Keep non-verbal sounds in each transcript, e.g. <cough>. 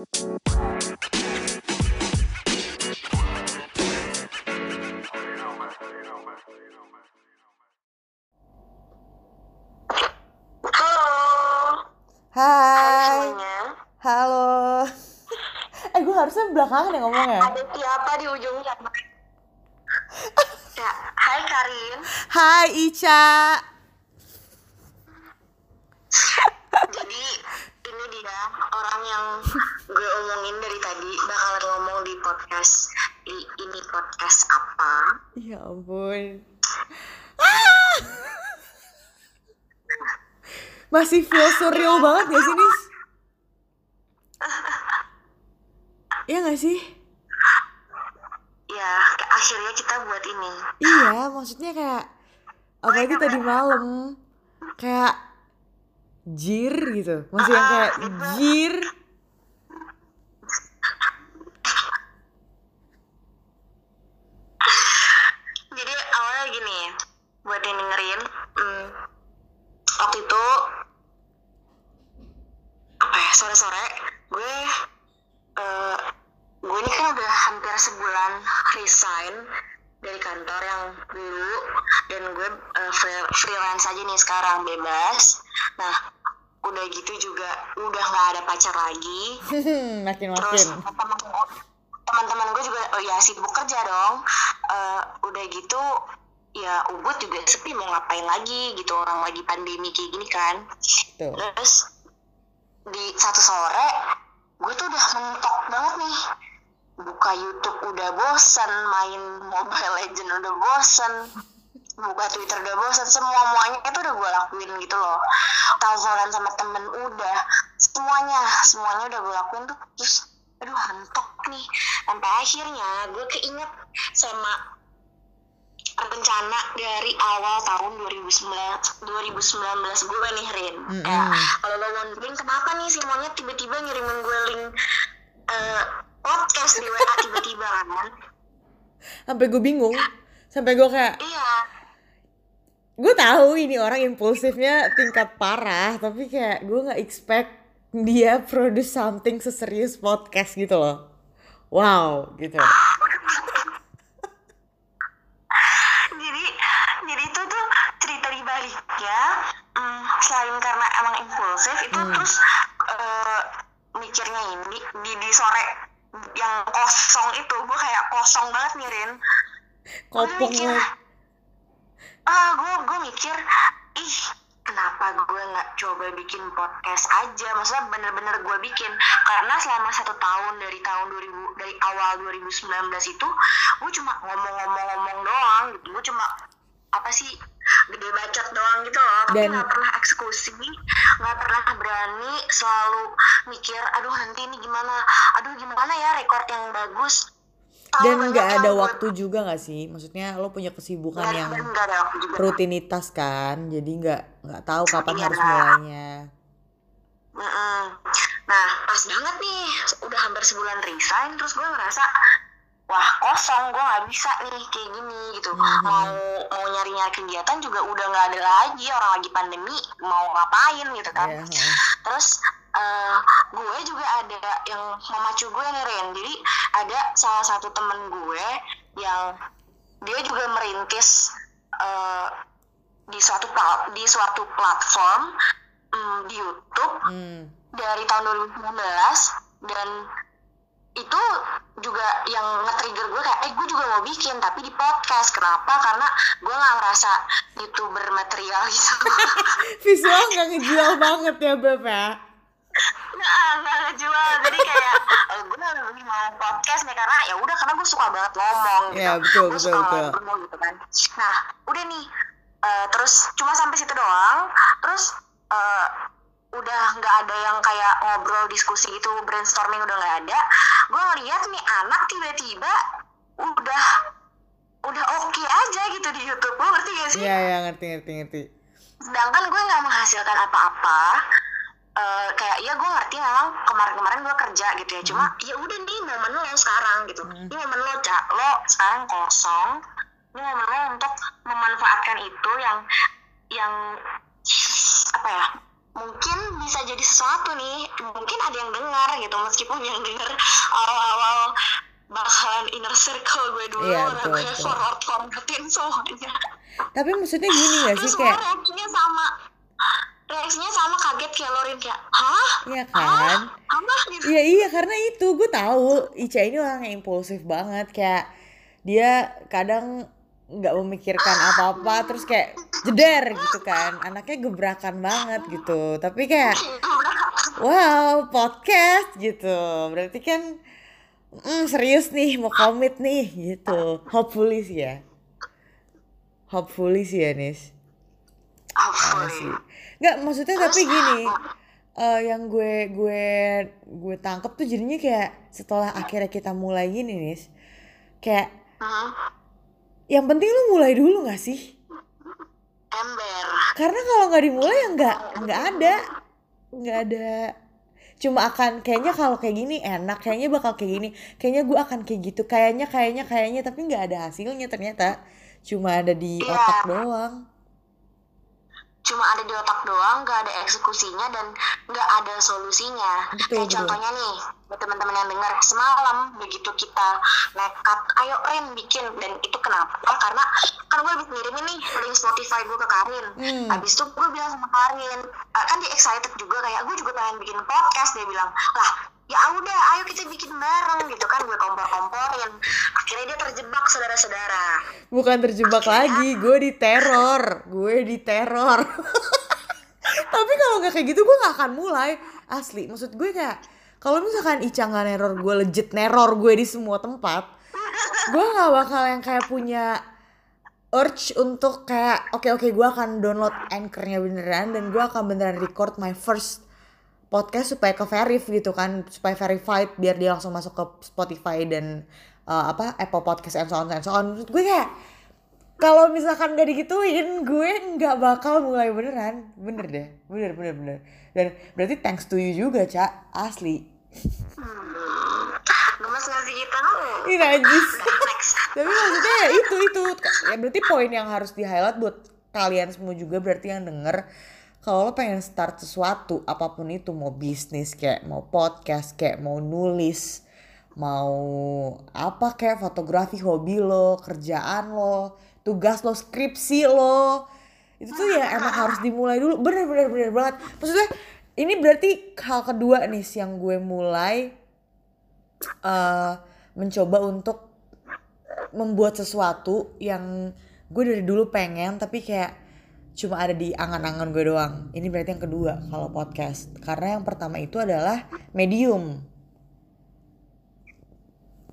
Halo. Hai, semuanya. halo. <laughs> eh gue harusnya belakangan ya ngomongnya. Ada siapa di ujungnya? <laughs> ya, hai Karin. Hai Ica. Jadi ini dia orang yang gue omongin dari tadi bakalan ngomong di podcast di ini podcast apa? Ya ampun. Ah! Masih feel surreal banget gak sih Nis? Iya gak sih? Ya, akhirnya kita buat ini. Iya, maksudnya kayak apalagi tadi malam kayak jir gitu. Masih yang kayak jir. Jadi awalnya gini, buat yang dengerin, hmm, waktu itu apa ya sore-sore gue eh, gue ini kan udah hampir sebulan resign dari kantor yang dulu dan gue free- freelance aja nih sekarang bebas. Nah udah gitu juga udah nggak ada pacar lagi <laughs> makin terus makin. teman- teman-teman gue juga oh ya sibuk kerja dong Eh, udah gitu ya ubud juga sepi mau ngapain lagi gitu orang lagi pandemi kayak gini kan. Tuh. terus di satu sore gue tuh udah mentok banget nih. Buka YouTube udah bosan main Mobile Legend udah bosan buka Twitter udah bosan semua semuanya itu udah gue lakuin gitu loh. Teleponan sama temen udah semuanya semuanya udah gue lakuin tuh terus aduh mentok nih. Sampai akhirnya gue keinget sama rencana dari awal tahun 2019 2019 gue nih Rin. Mm-mm. ya kalau lo wondering kenapa nih si monyet tiba-tiba ngirimin gue link eh, podcast di WA tiba-tiba <laughs> kan? Sampai gue bingung. Sampai gue kayak iya. Gue tahu ini orang impulsifnya tingkat parah tapi kayak gue nggak expect dia produce something seserius podcast gitu loh. Wow gitu jadi itu tuh cerita di baliknya hmm, selain karena impulsif itu Hmm. terus eh, mikirnya ini di, di sore yang kosong itu gue kayak kosong banget nih Rin. Kopong ah gue gue mikir ih kenapa gue nggak coba bikin podcast aja? Maksudnya bener-bener gue bikin. Karena selama satu tahun dari tahun 2000 dari awal 2019 itu gue cuma ngomong-ngomong-ngomong doang gitu. Gue cuma apa sih gede bacot doang gitu loh. Tapi nggak pernah eksekusi nggak pernah berani selalu mikir aduh nanti ini gimana? Aduh gimana ya record yang bagus? Dan nggak ada gue- waktu juga nggak sih? Maksudnya lo punya kesibukan dan- yang rutinitas kan? Jadi nggak nggak tahu kapan Iya. harus mulainya. Mm-mm. Nah, pas banget nih, udah hampir sebulan resign, terus gue ngerasa, wah kosong, gue nggak bisa nih kayak gini gitu. Mhm. Mau mau nyari nyari kegiatan juga udah nggak ada lagi, orang lagi pandemi, mau ngapain gitu kan. Iya, heeh. Terus eh, gue juga ada yang memacu gue nih Ren. Jadi ada salah satu temen gue yang dia juga merintis eh, di suatu di suatu platform mm, di YouTube Hmm. dari tahun 2019 dan itu juga yang nge-trigger gue kayak eh gue juga mau bikin tapi di podcast. Kenapa? Karena gue nggak ngerasa youtuber material gitu. <laughs> Visual nggak ngejual banget ya beb ya? Nggak nggak ngejual. Jadi kayak eh, gue lebih mau podcast nih karena ya udah karena gue suka banget ngomong gitu. Iya, betul, gue betul, suka betul. ngobrol gitu kan. Nah udah nih. Eh, terus cuma sampai situ doang. Terus eh, udah nggak ada yang kayak ngobrol diskusi gitu brainstorming udah nggak ada. Gue ngeliat nih anak tiba-tiba udah udah oke aja gitu di YouTube. Lo ngerti gak sih? Iya iya ngerti ngerti ngerti. Sedangkan gue nggak menghasilkan apa-apa. Eh, kayak ya gue ngerti memang kemarin-kemarin gue kerja gitu ya. Cuma ya udah nih momen lo sekarang gitu. Hmm. ini momen lo cak lo sekarang kosong. Ini momen lo untuk memanfaatkan itu yang yang apa ya mungkin bisa jadi sesuatu nih. Mungkin ada yang dengar gitu meskipun yang dengar awal-awal bakalan inner circle gue dulu Iya, betul, gue betul. forward forwardin semuanya tapi maksudnya gini gak sih kayak reaksinya sama. Reaksinya sama kaget kayak Lorin kayak hah? Iya kan? Apa gitu. Iya iya karena itu gue tahu Ica ini orang yang impulsif banget kayak dia kadang nggak memikirkan apa-apa terus kayak jeder gitu kan. Anaknya gebrakan banget gitu. Tapi kayak wow podcast gitu. Berarti kan mm, serius nih mau komit nih gitu. Hopefully sih ya. Hopefully sih ya Nis. Hopefully. sih. Nggak maksudnya tapi gini eh, yang gue gue gue tangkep tuh jadinya kayak setelah akhirnya kita mulai gini nis. Kayak yang penting lu mulai dulu gak sih? Ember. Karena kalau nggak dimulai ya nggak nggak ada. Nggak ada. Cuma akan kayaknya kalau kayak gini enak kayaknya bakal kayak gini. Kayaknya gue akan kayak gitu. Kayaknya kayaknya kayaknya. Tapi nggak ada hasilnya ternyata. Cuma ada di Iya. otak doang cuma ada di otak doang nggak ada eksekusinya dan nggak ada solusinya Betul, kayak betul. contohnya nih buat teman-teman yang dengar semalam begitu kita nekat ayo Ren bikin dan itu kenapa karena kan gue habis ngirimin nih link Spotify gue ke Karin Hmm. habis itu gue bilang sama Karin "Ah, kan dia excited juga kayak gue juga pengen bikin podcast dia bilang lah ya udah ayo kita bikin bareng gitu kan gue kompor-komporin. Akhirnya dia terjebak saudara-saudara. Bukan terjebak lagi gue diteror. Gue diteror. <laughs> Tapi kalau nggak kayak gitu gue nggak akan mulai. Asli maksud gue kayak kalau misalkan Ica nggak neror gue legit neror gue di semua tempat gue nggak bakal yang kayak punya urge untuk kayak oke oke gue akan download anchornya beneran dan gue akan beneran record my first podcast supaya ke verif gitu kan supaya verified biar dia langsung masuk ke Spotify dan uh, apa Apple Podcast and so on and so on. Menurut gue kayak kalau misalkan gak digituin gue nggak bakal mulai beneran. Bener deh bener bener bener. Dan berarti thanks to you juga cak asli. Hmm, gemes nggak sih kita ini najis. Tapi maksudnya ya itu itu. Ya berarti poin yang harus di highlight buat kalian semua juga berarti yang denger kalau lo pengen start sesuatu apa pun itu mau bisnis kayak mau podcast kayak mau nulis mau apa kayak fotografi hobi lo kerjaan lo tugas lo skripsi lo itu tuh ya emang harus <laughs> dimulai dulu. Bener bener bener banget. Maksudnya ini berarti hal kedua nih yang gue mulai eh mencoba untuk membuat sesuatu yang gue dari dulu pengen tapi kayak cuma ada di angan-angan gue doang. Ini berarti yang kedua kalau podcast. Karena yang pertama itu adalah medium.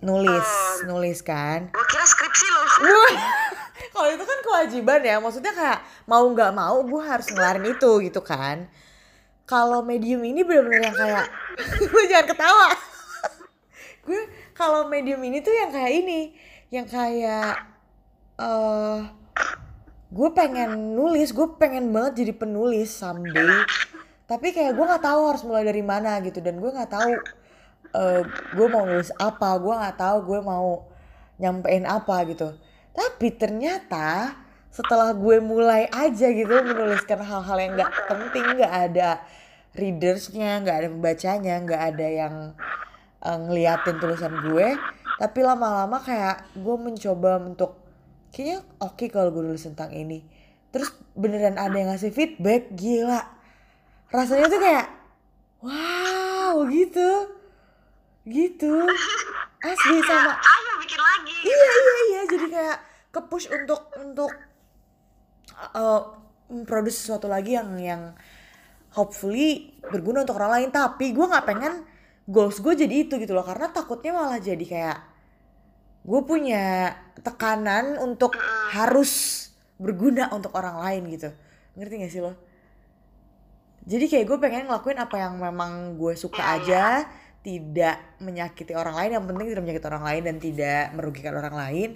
Nulis, nulis kan. gue kira skripsi lo Wah, <laughs> kalau itu kan kewajiban ya. Maksudnya kayak mau nggak mau gue harus ngelarin itu gitu kan. Kalau medium ini bener-bener yang kayak, <laughs> gue jangan ketawa. <laughs> gue kalau medium ini tuh yang kayak ini, yang kayak eh gue pengen nulis, gue pengen banget jadi penulis someday. Tapi kayak gue nggak tahu harus mulai dari mana gitu dan gue nggak tahu eh gue mau nulis apa, gue nggak tahu gue mau nyampein apa gitu. Tapi ternyata setelah gue mulai aja gitu menuliskan hal-hal yang nggak penting, nggak ada readersnya, nggak ada pembacanya, nggak ada yang eh, ngeliatin tulisan gue. Tapi lama-lama kayak gue mencoba untuk kayaknya oke kalau gue nulis tentang ini. Terus beneran ada yang ngasih feedback, gila. Rasanya tuh kayak wow gitu. Gitu. Asli sama ayo bikin lagi iya iya iya jadi kayak ke push untuk untuk uh, memproduksi sesuatu lagi yang yang hopefully berguna untuk orang lain tapi gue nggak pengen goals gue jadi itu gitu loh karena takutnya malah jadi kayak gue punya tekanan untuk harus berguna untuk orang lain gitu. Ngerti gak sih lo? Jadi kayak gue pengen ngelakuin apa yang memang gue suka aja tidak menyakiti orang lain yang penting tidak menyakiti orang lain dan tidak merugikan orang lain.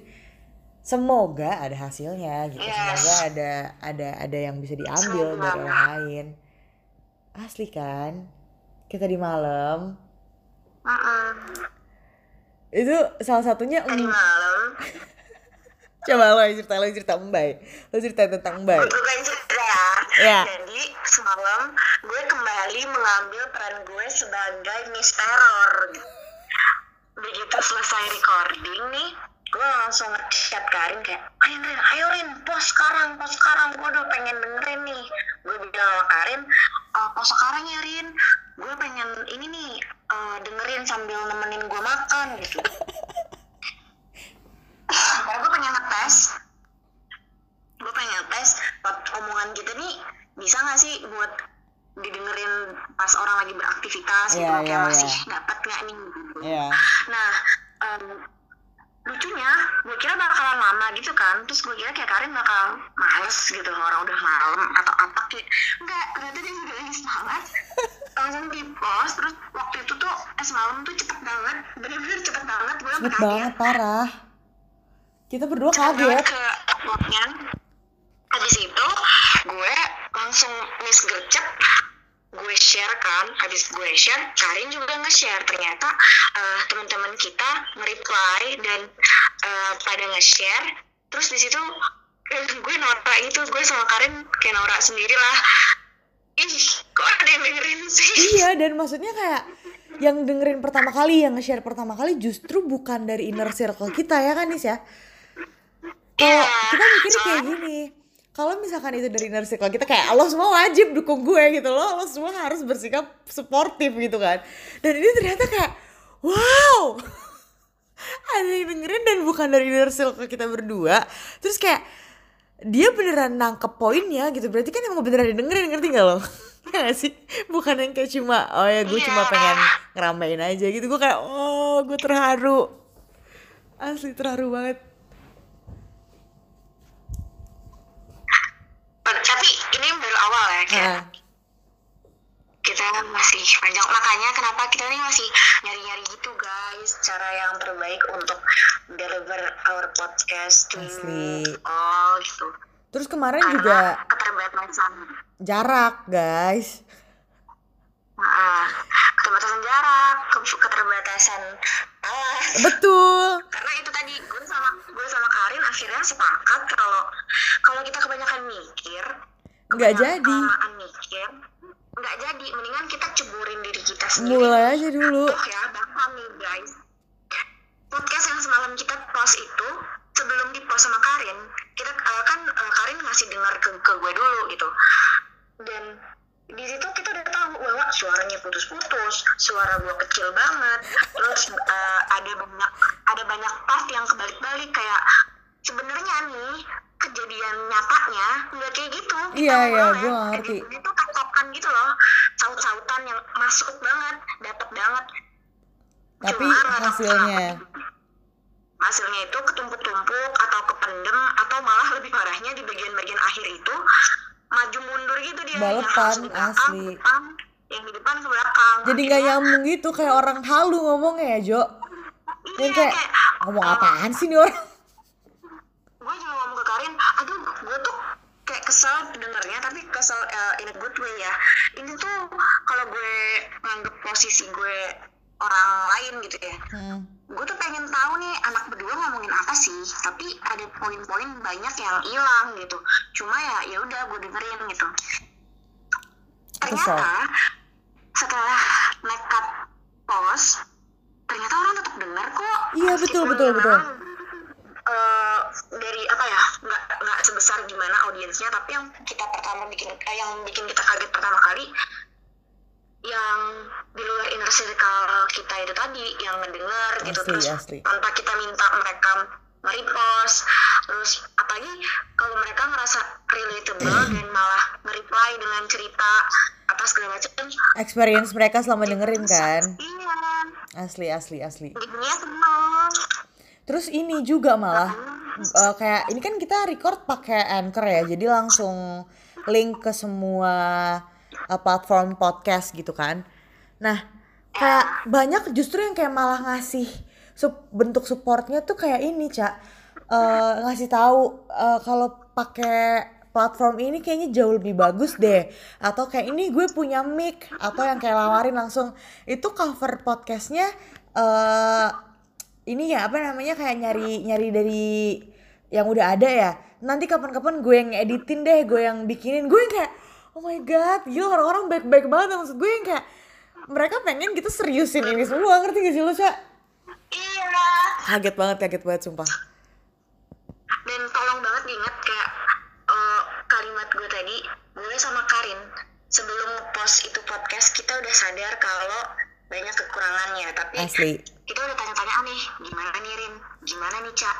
Semoga ada hasilnya gitu. Semoga ada ada ada yang bisa diambil dari orang lain. Asli kan? Kita di malam. Mm-mm. Itu salah satunya tadi malam <laughs> coba lo cerita lo cerita mbay lo cerita tentang mbay untuk yang cerita ya Ya. jadi semalam gue kembali mengambil peran gue sebagai Miss Terror. Begitu selesai recording nih, gue langsung nge-chat Karin kayak, ayo Rin, ayo Rin, pos sekarang, pos sekarang, gue udah pengen dengerin nih. Gue bilang sama Karin, e, pos sekarang ya Rin, gue pengen ini nih, uh, dengerin sambil nemenin gue makan gitu. Karena gue pengen ngetes, gue pengen ngetes buat omongan kita nih bisa gak sih buat didengerin pas orang lagi beraktivitas gitu Iya, kayak iya, masih iya. dapat nggak nih gitu. Iya. Nah, em, lucunya gue kira bakalan lama gitu kan, terus gue kira kayak Karin bakal males gitu orang udah malam atau apa kayak enggak ternyata dia juga lagi semangat. <laughs> Langsung di post terus waktu itu tuh eh semalam tuh cepet banget. Bener-bener cepet banget gue Cepet kaget banget parah. Kita berdua cepet kaget. ke uploadnya. Habis itu gue langsung miss gercep gue share kan habis gue share Karin juga nge-share. Ternyata eh, teman-teman kita nge-reply dan eh, pada nge-share. Terus di situ eh, <laughs> gue norak itu gue sama Karin kayak norak sendiri lah. Ih kok ada yang dengerin sih? Iya dan maksudnya kayak yang dengerin pertama kali, yang nge-share pertama kali justru bukan dari inner circle kita ya kan Nis ya? Kalau Iya, kita mikirnya kayak gini, kalau misalkan itu dari inner circle kita kayak lo semua wajib dukung gue gitu loh, lo semua harus bersikap suportif gitu kan. Dan ini ternyata kayak wow, <laughs> ada yang dengerin dan bukan dari inner circle kita berdua. Terus kayak dia beneran nangkep poinnya gitu berarti kan emang beneran didengerin ngerti gak lo? <laughs> Ya gak sih? Bukan yang kayak cuma oh ya gue cuma pengen ngeramein aja gitu gue kayak oh gue terharu asli terharu banget tapi ini baru awal ya kayak Ah, kita masih panjang. Makanya kenapa kita nih masih nyari-nyari gitu guys. Cara yang terbaik untuk deliver our podcast to Asli. all gitu. Terus kemarin karena juga keterbatasan. jarak guys. Nah, keterbatasan jarak ke- keterbatasan alas. Betul. Karena itu tadi gue sama gue sama Karin akhirnya sepakat kalau kalau kita kebanyakan mikir nggak jadi. mikir nggak jadi. Mendingan kita ceburin diri kita sendiri. Mulai aja dulu. Oh ya, bahkan nih guys. Podcast yang semalam kita post itu sebelum di post sama Karin, kita eh, kan eh, Karin ngasih dengar ke, ke gue dulu gitu. Dan di situ kita udah tahu bahwa suaranya putus-putus, suara gue kecil banget, terus eh, ada banyak ada banyak part yang kebalik-balik. Kayak sebenarnya nih kejadian nyatanya nggak kayak gitu. Iya, iya, ngobrolnya. gua ngerti. Itu tok-tokan gitu loh, saut-sautan yang masuk banget, dapat banget tapi Cuma hasilnya hasilnya itu ketumpuk-tumpuk atau kependem atau malah lebih parahnya di bagian-bagian akhir itu maju mundur gitu dia Balapan, belakang, asli. depan, yang di depan ke belakang jadi nggak nyambung gitu kayak orang halu ngomongnya ya Jo iya, yang kayak ngomong apaan sih nih orang gue juga ngomong ke Karin aduh gue tuh kayak kesel dengernya tapi kesel eh, in a good way ya. Ini tuh kalau gue nganggep posisi gue orang lain gitu ya. Hmm. gue tuh pengen tahu nih anak berdua ngomongin apa sih? Tapi ada poin-poin banyak yang hilang gitu. Cuma ya ya udah gue dengerin gitu. Ternyata setelah nekat post ternyata orang tetap dengar kok. Iya, betul, betul, betul. memang, eh, dari apa ya nggak nggak sebesar gimana audiensnya tapi yang kita pertama bikin eh, yang bikin kita kaget pertama kali yang di luar inner circle kita itu tadi yang ngedenger gitu Asli, terus asli. tanpa kita minta mereka nge-repost terus apalagi kalau mereka ngerasa relatable dan malah nge-reply dengan cerita apa segala macam. Experience mereka selama dengerin kan? Iya asli asli asli. Jadinya seneng terus ini juga malah eh, kayak ini kan kita record pakai anchor ya jadi langsung link ke semua eh, platform podcast gitu kan. Nah kayak banyak justru yang kayak malah ngasih sup- bentuk supportnya tuh kayak ini cak. Eh, ngasih tahu eh, kalau pakai platform ini kayaknya jauh lebih bagus deh. Atau kayak ini gue punya mic atau yang kayak lawarin langsung. Itu cover podcastnya ini ya apa namanya kayak nyari nyari dari yang udah ada ya. Nanti kapan-kapan gue yang editin deh gue yang bikinin. Gue yang kayak oh my god gila orang-orang baik-baik banget. Maksud gue yang kayak mereka pengen kita seriusin ini semua. Ngerti gak sih lo cak iya. Kaget banget kaget banget sumpah. Dan tolong banget diingat kayak eh, kalimat gue tadi gue sama Karin sebelum post itu podcast kita udah sadar kalau banyak kekurangannya tapi asli. kita udah tanya-tanya "Ah, nih gimana nih Rin? Gimana nih Cak?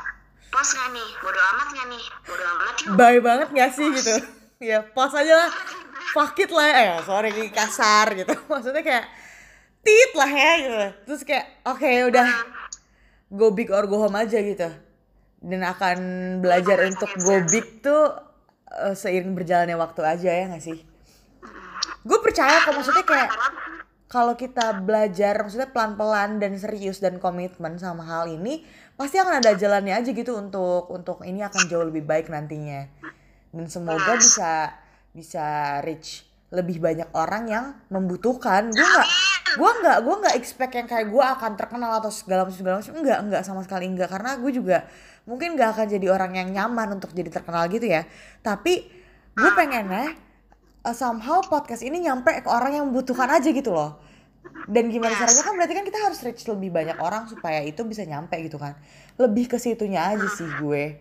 Post nggak nih? Bodo amat nggak nih? Bodo amat yuk. Bye banget gak sih gitu? Ya pas aja lah. Fuck it lah eh sorry ini kasar gitu. <laughs> Maksudnya kayak tit lah ya gitu. Terus kayak oke udah. Go big or go home aja gitu. Dan akan belajar untuk go big tuh eh, seiring berjalannya waktu aja ya gak sih? Gue percaya kok maksudnya kayak kalau kita belajar maksudnya pelan-pelan dan serius dan komitmen sama hal ini pasti akan ada jalannya aja gitu untuk untuk ini akan jauh lebih baik nantinya. Dan semoga bisa bisa reach lebih banyak orang yang membutuhkan. Gue nggak gue nggak gue nggak expect yang kayak gue akan terkenal atau segala macam segala macam. Enggak enggak sama sekali enggak karena gue juga mungkin nggak akan jadi orang yang nyaman untuk jadi terkenal gitu ya. Tapi gue pengennya uh, somehow podcast ini nyampe ke orang yang membutuhkan aja gitu loh. Dan gimana caranya kan berarti kan kita harus reach lebih banyak orang supaya itu bisa nyampe gitu kan. Lebih ke situnya aja sih gue.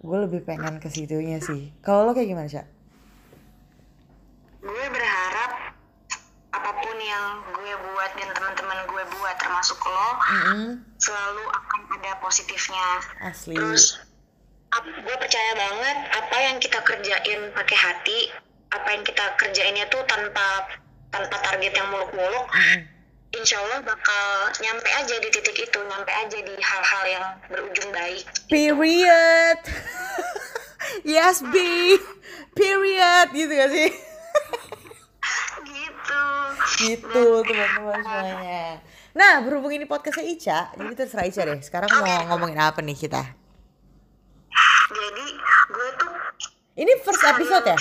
Gue lebih pengen ke situnya sih. Kalau lo kayak gimana sih gue berharap apa pun yang gue buat dan teman-teman gue buat termasuk lo selalu akan ada positifnya. Asli. Terus gue percaya banget apa yang kita kerjain pakai hati apa yang kita kerjainnya tuh tanpa tanpa target yang muluk-muluk insya Allah bakal nyampe aja di titik itu nyampe aja di hal-hal yang berujung baik. Period. <laughs> Yes B. Period. Gitu gak sih? Gitu. Gitu teman-teman semuanya. Nah berhubung ini podcastnya Ica jadi terserah Ica deh. Sekarang mau ngomongin apa nih kita? Jadi gue tuh ini first episode ya?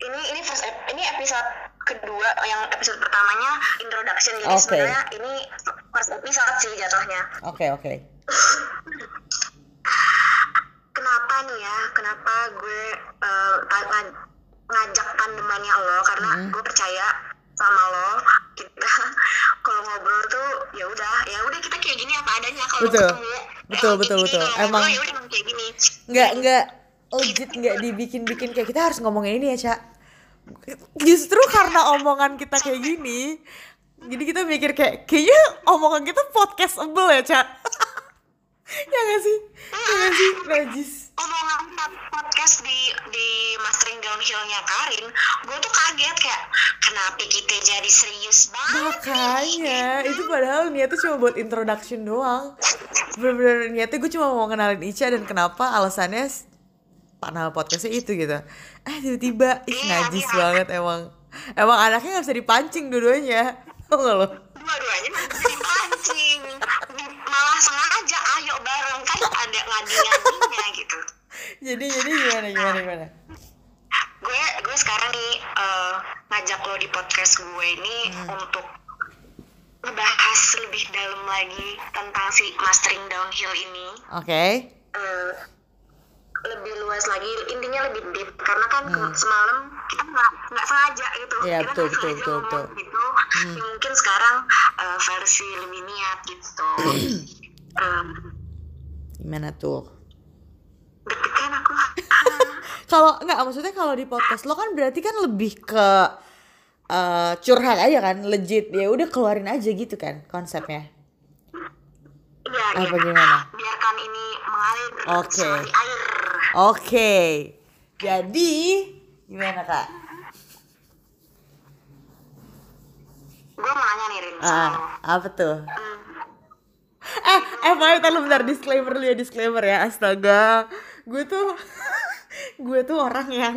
ini ini first ep- ini episode kedua yang episode pertamanya introduction. Jadi Oke. sebenarnya ini first episode sih jatuhnya. Oke oke. Kenapa nih ya? Kenapa gue nga- ngajak tandemannya lo? Karena Hmm. gue percaya sama lo. Kita <laughs> kalau ngobrol tuh ya udah ya udah kita kayak gini apa adanya. Kalau Betul. ketemu ya Betul, betul, betul. ngobrol Emang- ya udah emang kayak gini. Nggak nggak legit nggak dibikin-bikin kayak kita harus ngomongin ini ya Cak justru karena omongan kita kayak gini jadi kita mikir kayak kayaknya omongan kita podcastable ya Cak <laughs> ya gak sih? Ya gak sih najis omongan pod- podcast di di mastering downhillnya Karin gue tuh kaget kayak kenapa kita jadi serius banget makanya itu padahal niatnya cuma buat introduction doang. Bener-bener niatnya gue cuma mau kenalin Ica dan kenapa alasannya pak nama podcastnya itu gitu. Eh tiba-tiba ih Iya, najis iya. banget emang. Emang anaknya nggak bisa dipancing dua-duanya. Tau gak lo? Dua-duanya masih dipancing. Malah sengaja ayo bareng kan ada ngadi-ngadinya gitu. Jadi jadi gimana gimana gimana? gue gue sekarang nih eh, ngajak lo di podcast gue ini Hmm. untuk ngebahas lebih dalam lagi tentang si mastering downhill ini. Oke. Eh, lebih luas lagi intinya lebih deep. Karena kan Hmm. semalam kita nggak nggak sengaja gitu. Iya, kita betul, betul, betul, betul. gitu. Ya, mungkin sekarang eh, versi lebih niat gitu. <clears throat> Em, gimana tuh? deg-degan aku. <laughs> Kalau nggak maksudnya kalau di podcast lo kan berarti kan lebih ke eh, curhat aja kan legit. Ya udah keluarin aja gitu kan konsepnya. Iya, apa iya. gimana? Biarkan ini mengalir Oke. seperti air Oke, jadi gimana kak? gue mau nanya nih Rin. Ah, apa tuh? Hmm, Eh, eh, Pak, bentar, lu bentar disclaimer dulu ya disclaimer ya. Astaga, gue tuh, <laughs> gue tuh orang yang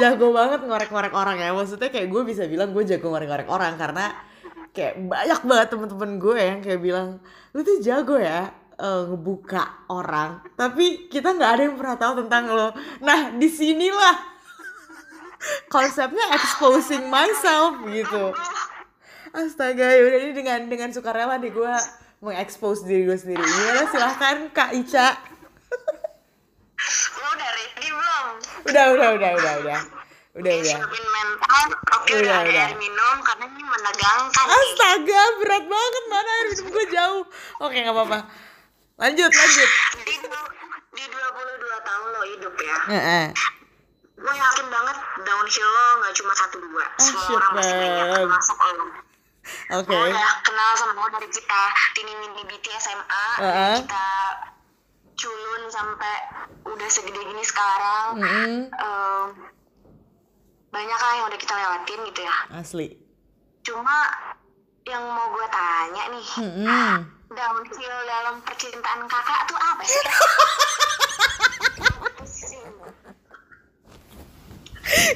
jago banget ngorek-ngorek orang ya. Maksudnya kayak gue bisa bilang gue jago ngorek-ngorek orang karena kayak banyak banget temen-temen gue yang kayak bilang lu tuh jago ya eh, ngebuka orang. Tapi kita nggak ada yang pernah tahu tentang lo. Nah, di sinilah <laughs> konsepnya exposing myself gitu. Astaga, yaudah ini dengan dengan sukarela nih gue mengekspos diri gue sendiri. Gimana silahkan Kak Ica. lo udah ready belum Udah, udah, udah, udah, udah. udah udah mental, oke Udah, udah, udah. air minum karena ini menegangkan astaga berat banget mana air minum gue jauh oke nggak apa-apa lanjut lanjut Di, di 22 tahun lo hidup ya, Heeh. gue yakin banget downhill lo nggak cuma satu dua, semua shit, orang masih banyak termasuk lo. oke Gue udah kenal sama lo dari kita tini mini BT SMA, Heeh. kita culun sampai udah segede gini sekarang. Mm-mm. Em, banyak lah yang udah kita lewatin gitu ya. asli Cuma yang mau gue tanya nih, Mm-mm. downhill dalam percintaan kakak tuh apa sih?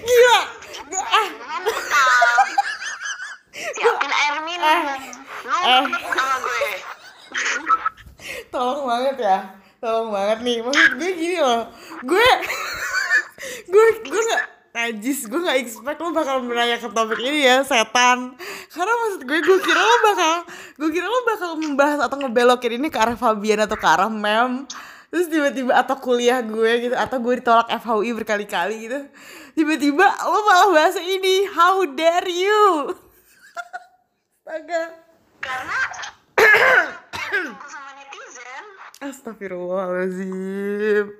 gila ah. Siapin air minum. Lu Eh. sama gue. tolong banget ya tolong banget nih maksud gue gini loh gue <laughs> gue gue gak najis gue gak expect lo bakal menanya ke topik ini ya setan. Karena maksud gue gue kira lo bakal gue kira lo bakal membahas atau ngebelokin ini ke arah Fabian atau ke arah Mem. Terus tiba-tiba atau kuliah gue gitu atau gue ditolak FHUI berkali-kali gitu tiba-tiba lo malah bahas ini how dare you? Astaga. Karena sama netizen. Astagfirullahaladzim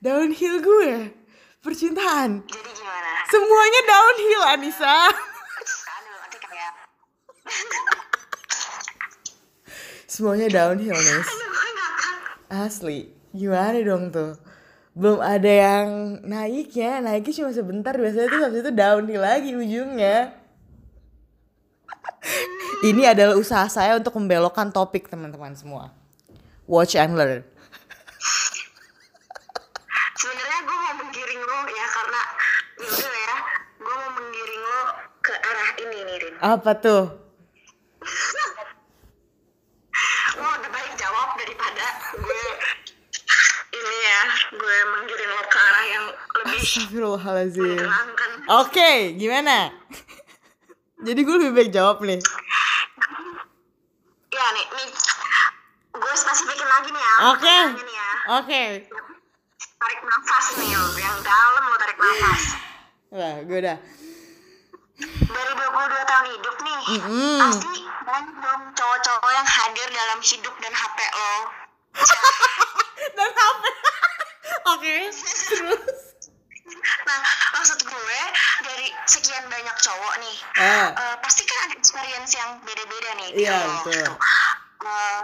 Downhill gue Percintaan. Jadi gimana? Semuanya downhill Anissa. Aduh, nanti kayak Semuanya downhill Nis. Asli. Gimana dong tuh? Belum ada yang naik ya. Naiknya cuma sebentar. Biasanya tuh habis itu downhill lagi ujungnya. Ini adalah usaha saya untuk membelokkan topik teman-teman semua. Watch and learn Sebenarnya gue mau menggiring lo ya karena yaudah ya, gue mau menggiring lo ke arah ini nih Rin. Apa tuh? Lo udah baik jawab daripada gue ini ya, gue menggiring lo ke arah yang lebih Astagfirullahaladzim. Oke, gimana? Jadi gue lebih baik jawab nih. Ya nih, nih gue spesifikin lagi nih ya. Oke. Nih ya. Oke. Tarik nafas nih, yang dalam lo tarik nafas. Wah, gue udah. Dari 22 tahun hidup nih, Mm-mm. pasti banyak dong cowok-cowok yang hadir dalam hidup dan HP lo. <laughs> Dan HP. <laughs> Oke. Terus. Nah, maksud gue dari sekian banyak cowok nih, Ah. eh, pasti kan ada experience yang beda-beda nih. Iya, di lo, betul. gitu. Eh,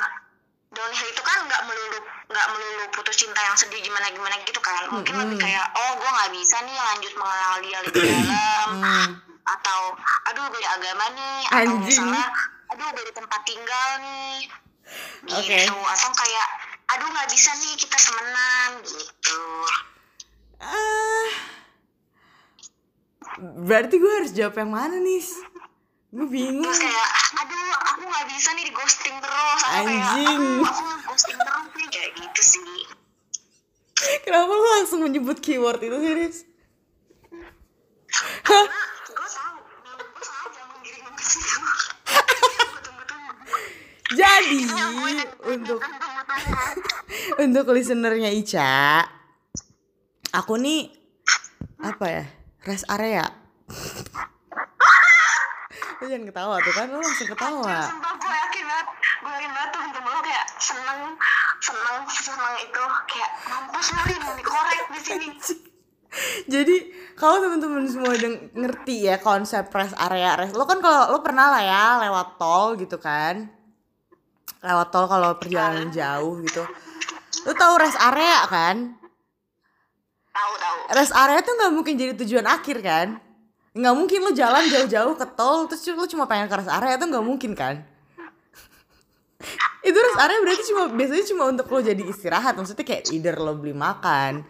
downhill itu kan nggak melulu nggak melulu putus cinta yang sedih gimana gimana gitu kan. Mungkin lebih kayak oh gue nggak bisa nih lanjut mengenal dia lebih <clears throat> dalam Hmm. Atau aduh beda agama nih atau Anjing. misalnya aduh beda tempat tinggal nih Oke. gitu atau kayak aduh nggak bisa nih kita temenan gitu Ah. Berarti gue harus jawab yang mana nih? Gue bingung. terus kayak aduh aku nggak bisa nih di ghosting terus kayak Anjing. aduh aku ghosting terus nih kayak gitu sih Kenapa lo langsung menyebut keyword itu sih, Riz? Hah? nah gue tahu gue sengaja menggiring ke situ gue tunggu-tunggu Jadi untuk <laughs> untuk listenernya Ica, aku nih apa ya rest area. <laughs> Lu jangan ketawa tuh kan, lu langsung ketawa. Sumpah gue yakin banget Gue yakin banget tuh temen lo kayak seneng Seneng Seneng itu Kayak mampus lu Rin Dikorek di sini <laughs> Jadi kalau teman-teman semua udah ngerti ya konsep rest area rest, lo kan kalau lo pernah lah ya lewat tol gitu kan, lewat tol kalau perjalanan jauh gitu, lo tahu rest area kan? Tahu tahu. Rest area tuh nggak mungkin jadi tujuan akhir kan? Nggak mungkin lo jalan jauh-jauh ke tol terus lo cuma pengen ke rest area tuh nggak mungkin kan? Itu rest area berarti cuma biasanya cuma untuk lo jadi istirahat. Maksudnya kayak either lo beli makan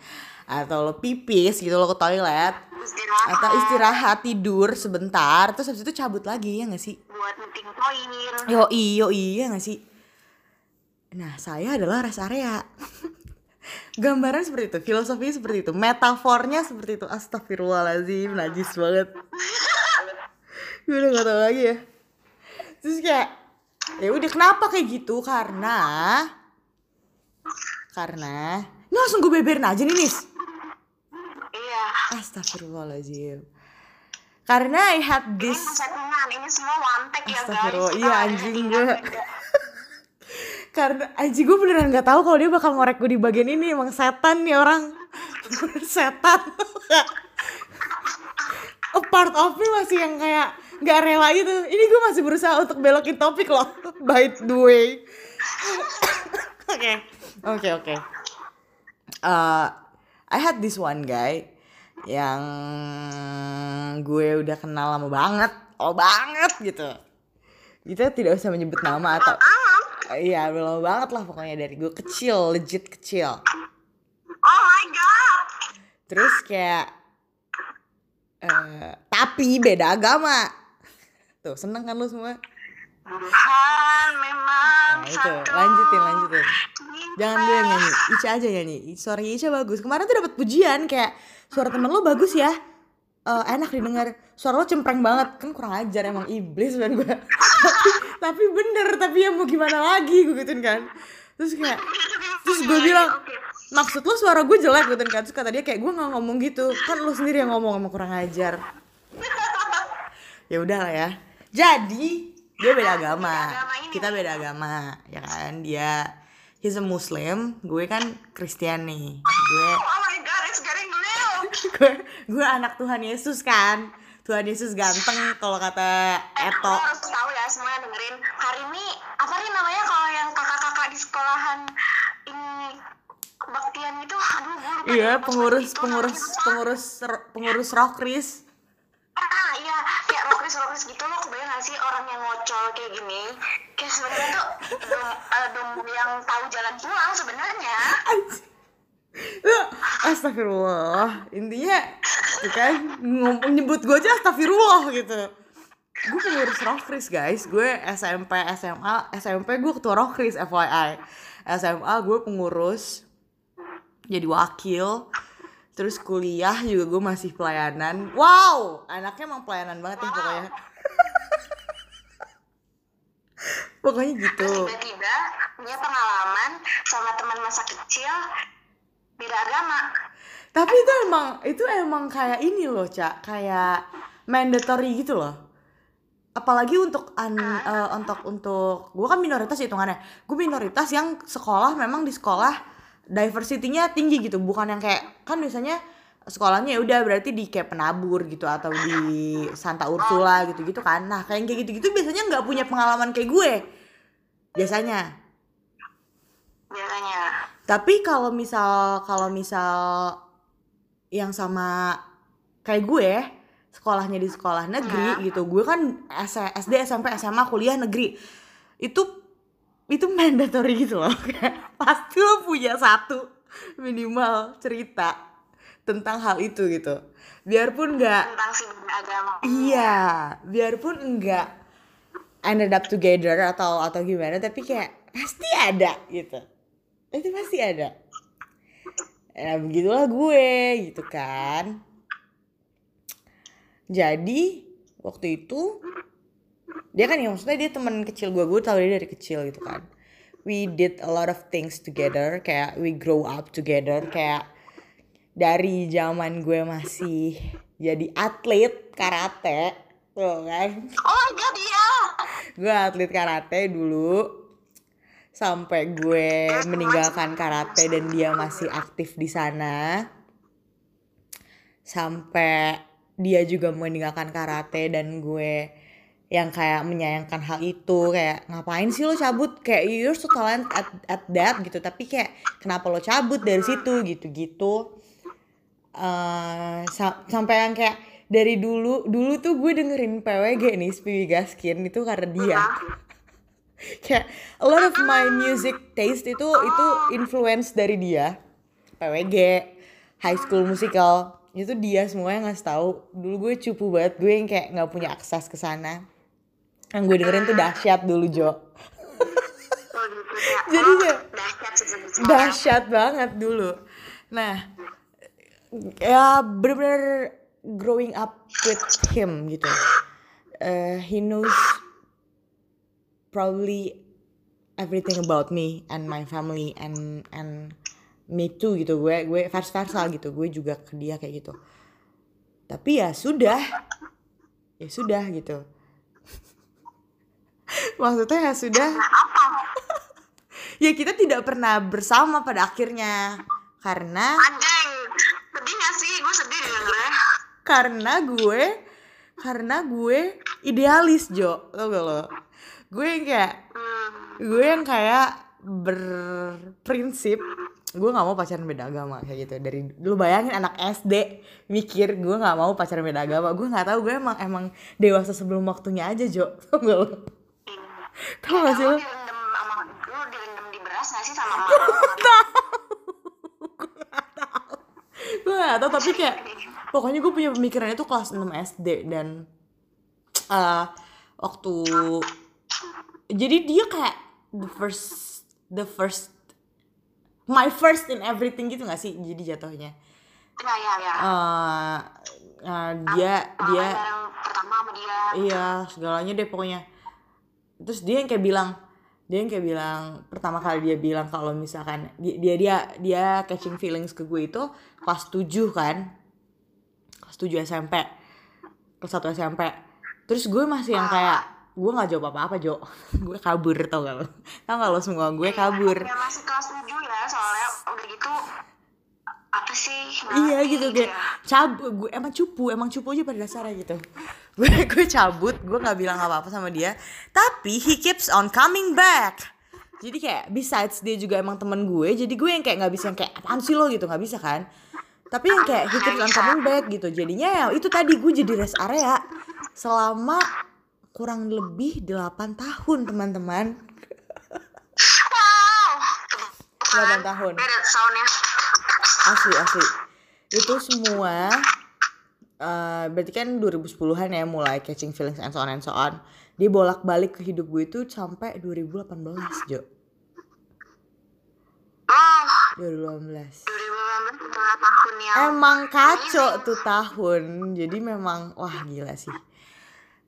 atau lo pipis gitu lo ke toilet Istirahat. atau istirahat tidur sebentar terus habis itu cabut lagi ya nggak sih? Buat meeting poin. Yo iyo iya nggak sih nah saya adalah rest area <laughs> gambaran seperti itu filosofinya seperti itu metafornya seperti itu astagfirullahaladzim najis banget gue <laughs> udah gak tau lagi ya terus kayak ya udah kenapa kayak gitu karena karena ini langsung gue beberin aja nih nis Iya. Astagfirullahaladzim. Karena I had Ini this settingan, ini semua one take ya guys. Astagfirullah, iya, anjing gue. <laughs> karena anjing gue beneran nggak tahu kalau dia bakal ngorek gue di bagian ini. Emang setan nih orang. <laughs> Setan. A part of me masih yang kayak nggak rela gitu. Ini gue masih berusaha untuk belokin topik loh. <laughs> By the way. <laughs> Oke. Oke oke. Uh, I had this one guy yang gue udah kenal lama banget. Oh banget gitu kita tidak usah menyebut nama atau Iya, lama banget lah pokoknya dari gue kecil, legit kecil. Oh my god. Terus kayak eh tapi beda agama. Tuh, seneng kan lu semua? Tuhan memang Nah, itu, lanjutin, lanjutin. Jangan yang nyanyi, Ica aja nyanyi. Suara Ica bagus. Kemarin tuh dapat pujian kayak suara temen lo bagus ya. Eh, enak didengar. Suara lo cempreng banget. Kan kurang ajar emang iblis kan gue. tapi, bener, tapi ya mau gimana lagi gue gituin kan. Terus kayak terus gue bilang maksud lo suara gue jelek gitu kan terus kata dia kayak gue nggak ngomong gitu kan lo sendiri yang ngomong sama kurang ajar ya udah lah ya jadi dia beda agama kita beda agama ya kan dia he's a muslim gue kan Kristen nih gue Oh my god, it's getting real. Gue gue anak Tuhan Yesus kan Tuhan Yesus ganteng kalau kata Eh, Eto lo harus tahu ya semuanya dengerin. Hari ini apa nih namanya kalau yang kakak-kakak di sekolahan ini kebaktian itu, aduh gue iya pengurus itu pengurus namanya apa. pengurus pengurus rockris Ah iya, kayak rokris-rokris gitu lo kebayang gak sih orang yang ngocol kayak gini? Kayak sebenarnya tuh dom, eh, dom yang tahu jalan pulang sebenarnya. Astagfirullah. Intinya tuh kan ngomong nyebut gue aja astagfirullah gitu. Gue pengurus Rockris guys. Gue SMP, SMA SMP gue ketua Rockris FYI SMA gue pengurus Jadi wakil. Terus kuliah juga gue masih pelayanan. Wow! Anaknya emang pelayanan banget nih pokoknya. Pokoknya gitu. Tiba-tiba dia pengalaman sama teman masa kecil beda agama. Tapi itu emang itu emang kayak ini loh, Cak. Kayak mandatory gitu loh. Apalagi untuk an, eh, untuk untuk gue kan minoritas hitungannya. Gue minoritas yang sekolah memang di sekolah diversity-nya tinggi gitu, bukan yang kayak kan biasanya sekolahnya ya udah berarti di kayak penabur gitu atau di Santa Ursula gitu-gitu kan. Nah, kayak kayak gitu-gitu biasanya nggak punya pengalaman kayak gue. Biasanya. Biasanya. Tapi kalau misal kalau misal yang sama kayak gue sekolahnya di sekolah negeri gitu, gue kan SD, SMP, SMA, kuliah negeri itu itu mandatory gitu loh. <laughs> Pasti lo punya satu minimal cerita tentang hal itu gitu. Biarpun nggak Tentang si beda agama. Iya, biarpun enggak ended up together atau atau gimana, tapi kayak pasti ada gitu. Itu pasti ada. Nah, begitulah gue gitu kan. Jadi waktu itu dia kan ya maksudnya dia teman kecil gue, gue tau dia dari kecil gitu kan. We did a lot of things together, kayak we grow up together, kayak dari zaman gue masih jadi atlet karate tuh kan Oh my god, iya. gue atlet karate dulu sampai gue meninggalkan karate dan dia masih aktif di sana. Sampai dia juga meninggalkan karate dan gue yang kayak menyayangkan hal itu kayak ngapain sih lo cabut? Kayak you're so talent at, at that gitu. Tapi kayak kenapa lo cabut dari situ? gitu gitu eh sa- sampai yang kayak dari dulu dulu tuh gue dengerin PWG nih Spiwi Gaskin itu karena dia <laughs> kayak a lot of my music taste itu itu influence dari dia. PWG High School Musical. Itu dia semua yang ngasih tahu. Dulu gue cupu banget gue yang kayak nggak punya akses ke sana. Yang gue dengerin tuh dahsyat dulu Jo. Oh gitu. <laughs> Ya. Jadi Oh, kayak- dahsyat banget dulu. Nah, ya bener-bener growing up with him gitu. Eh, he knows probably everything about me and my family and and me too gitu. Gue gue vice versa gitu. Gue juga ke dia kayak gitu. Tapi ya sudah. Ya sudah gitu. <laughs> Maksudnya ya sudah. <laughs> Ya kita tidak pernah bersama pada akhirnya. Karena anjing sedih gak sih? Gue sedih dengernya karena gue karena gue idealis Jo. Tau gak lo gue yang kayak hmm. gue yang kayak berprinsip gue nggak mau pacaran beda agama kayak gitu. Dari dulu bayangin anak SD mikir gue nggak mau pacaran beda agama. Gue nggak tahu gue emang emang dewasa sebelum waktunya aja Jo. <laughs> Tau gak lo tau gak sih lu? lo direndam sama lu direndam di beras gak sih sama lu? gue gak tau tapi kayak pokoknya gue punya pemikiran itu kelas 6 SD dan eh waktu jadi dia kayak the first the first my first in everything gitu gak sih? Jadi jatuhnya. Ya ya ya eh eh, dia dia Pengalaman yang pertama sama dia. Iya segalanya deh pokoknya. Terus dia yang kayak bilang dia yang kayak bilang pertama kali dia bilang kalau misalkan dia dia dia, dia catching feelings ke gue itu kelas 7 kan? Kelas 7 SMP kelas 1 SMP terus gue masih yang kayak gue nggak jawab apa apa Jo. <laughs> Gue kabur tau gak lo? Tau gak lo semua? Gue kabur. ya masih kelas 7 ya soalnya udah gitu apa sih iya ngerti gitu kayak ya. cabut gue emang cupu emang cupu aja pada dasarnya gitu. <laughs> Gue gue cabut gue nggak bilang apa apa sama dia. Tapi he keeps on coming back. Jadi kayak besides dia juga emang temen gue jadi gue yang kayak nggak bisa yang kayak apaan sih lo? gitu nggak bisa kan. Tapi yang kayak he keeps on coming back gitu. Jadinya ya itu tadi gue jadi rest area selama kurang lebih 8 tahun teman-teman. Wow 8 tahun asli asli. Itu semua eh berarti kan 2010-an ya mulai catching feelings and so on and so on. Dia bolak balik ke hidup gue itu sampai 2018 Jo. Oh. 2018 2018 setengah tahun yang emang kacau tuh tahun. Jadi memang wah gila sih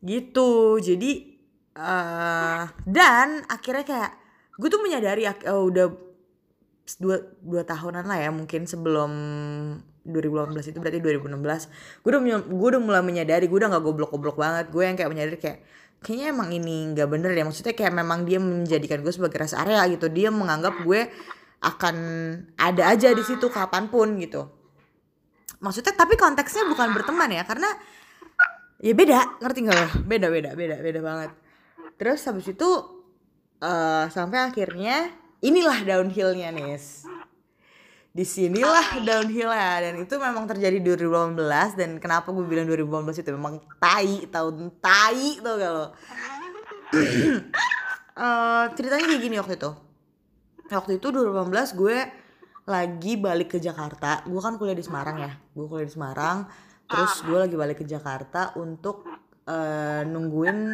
gitu. Jadi eh dan akhirnya kayak gue tuh menyadari eh, udah dua, dua tahunan lah ya mungkin sebelum 2018 itu berarti 2016 gue udah gue udah mulai menyadari gue udah nggak goblok-goblok banget. Gue yang kayak menyadari kayak kayaknya emang ini nggak bener ya maksudnya kayak memang dia menjadikan gue sebagai rest area gitu. Dia menganggap gue akan ada aja di situ kapan pun gitu. Maksudnya tapi konteksnya bukan berteman ya karena ya beda ngerti nggak lo? Beda beda beda beda banget. Terus habis itu eh sampai akhirnya inilah downhillnya nis. Di sinilah downhillnya dan itu memang terjadi 2018 dan kenapa gue bilang 2018 itu memang tai tahun tai tau gak lo? <clears throat> Eh, ceritanya kayak gini waktu itu. Waktu itu 2018 gue lagi balik ke Jakarta. Gue kan kuliah di Semarang ya. Gue kuliah di Semarang terus gue lagi balik ke Jakarta untuk eh, nungguin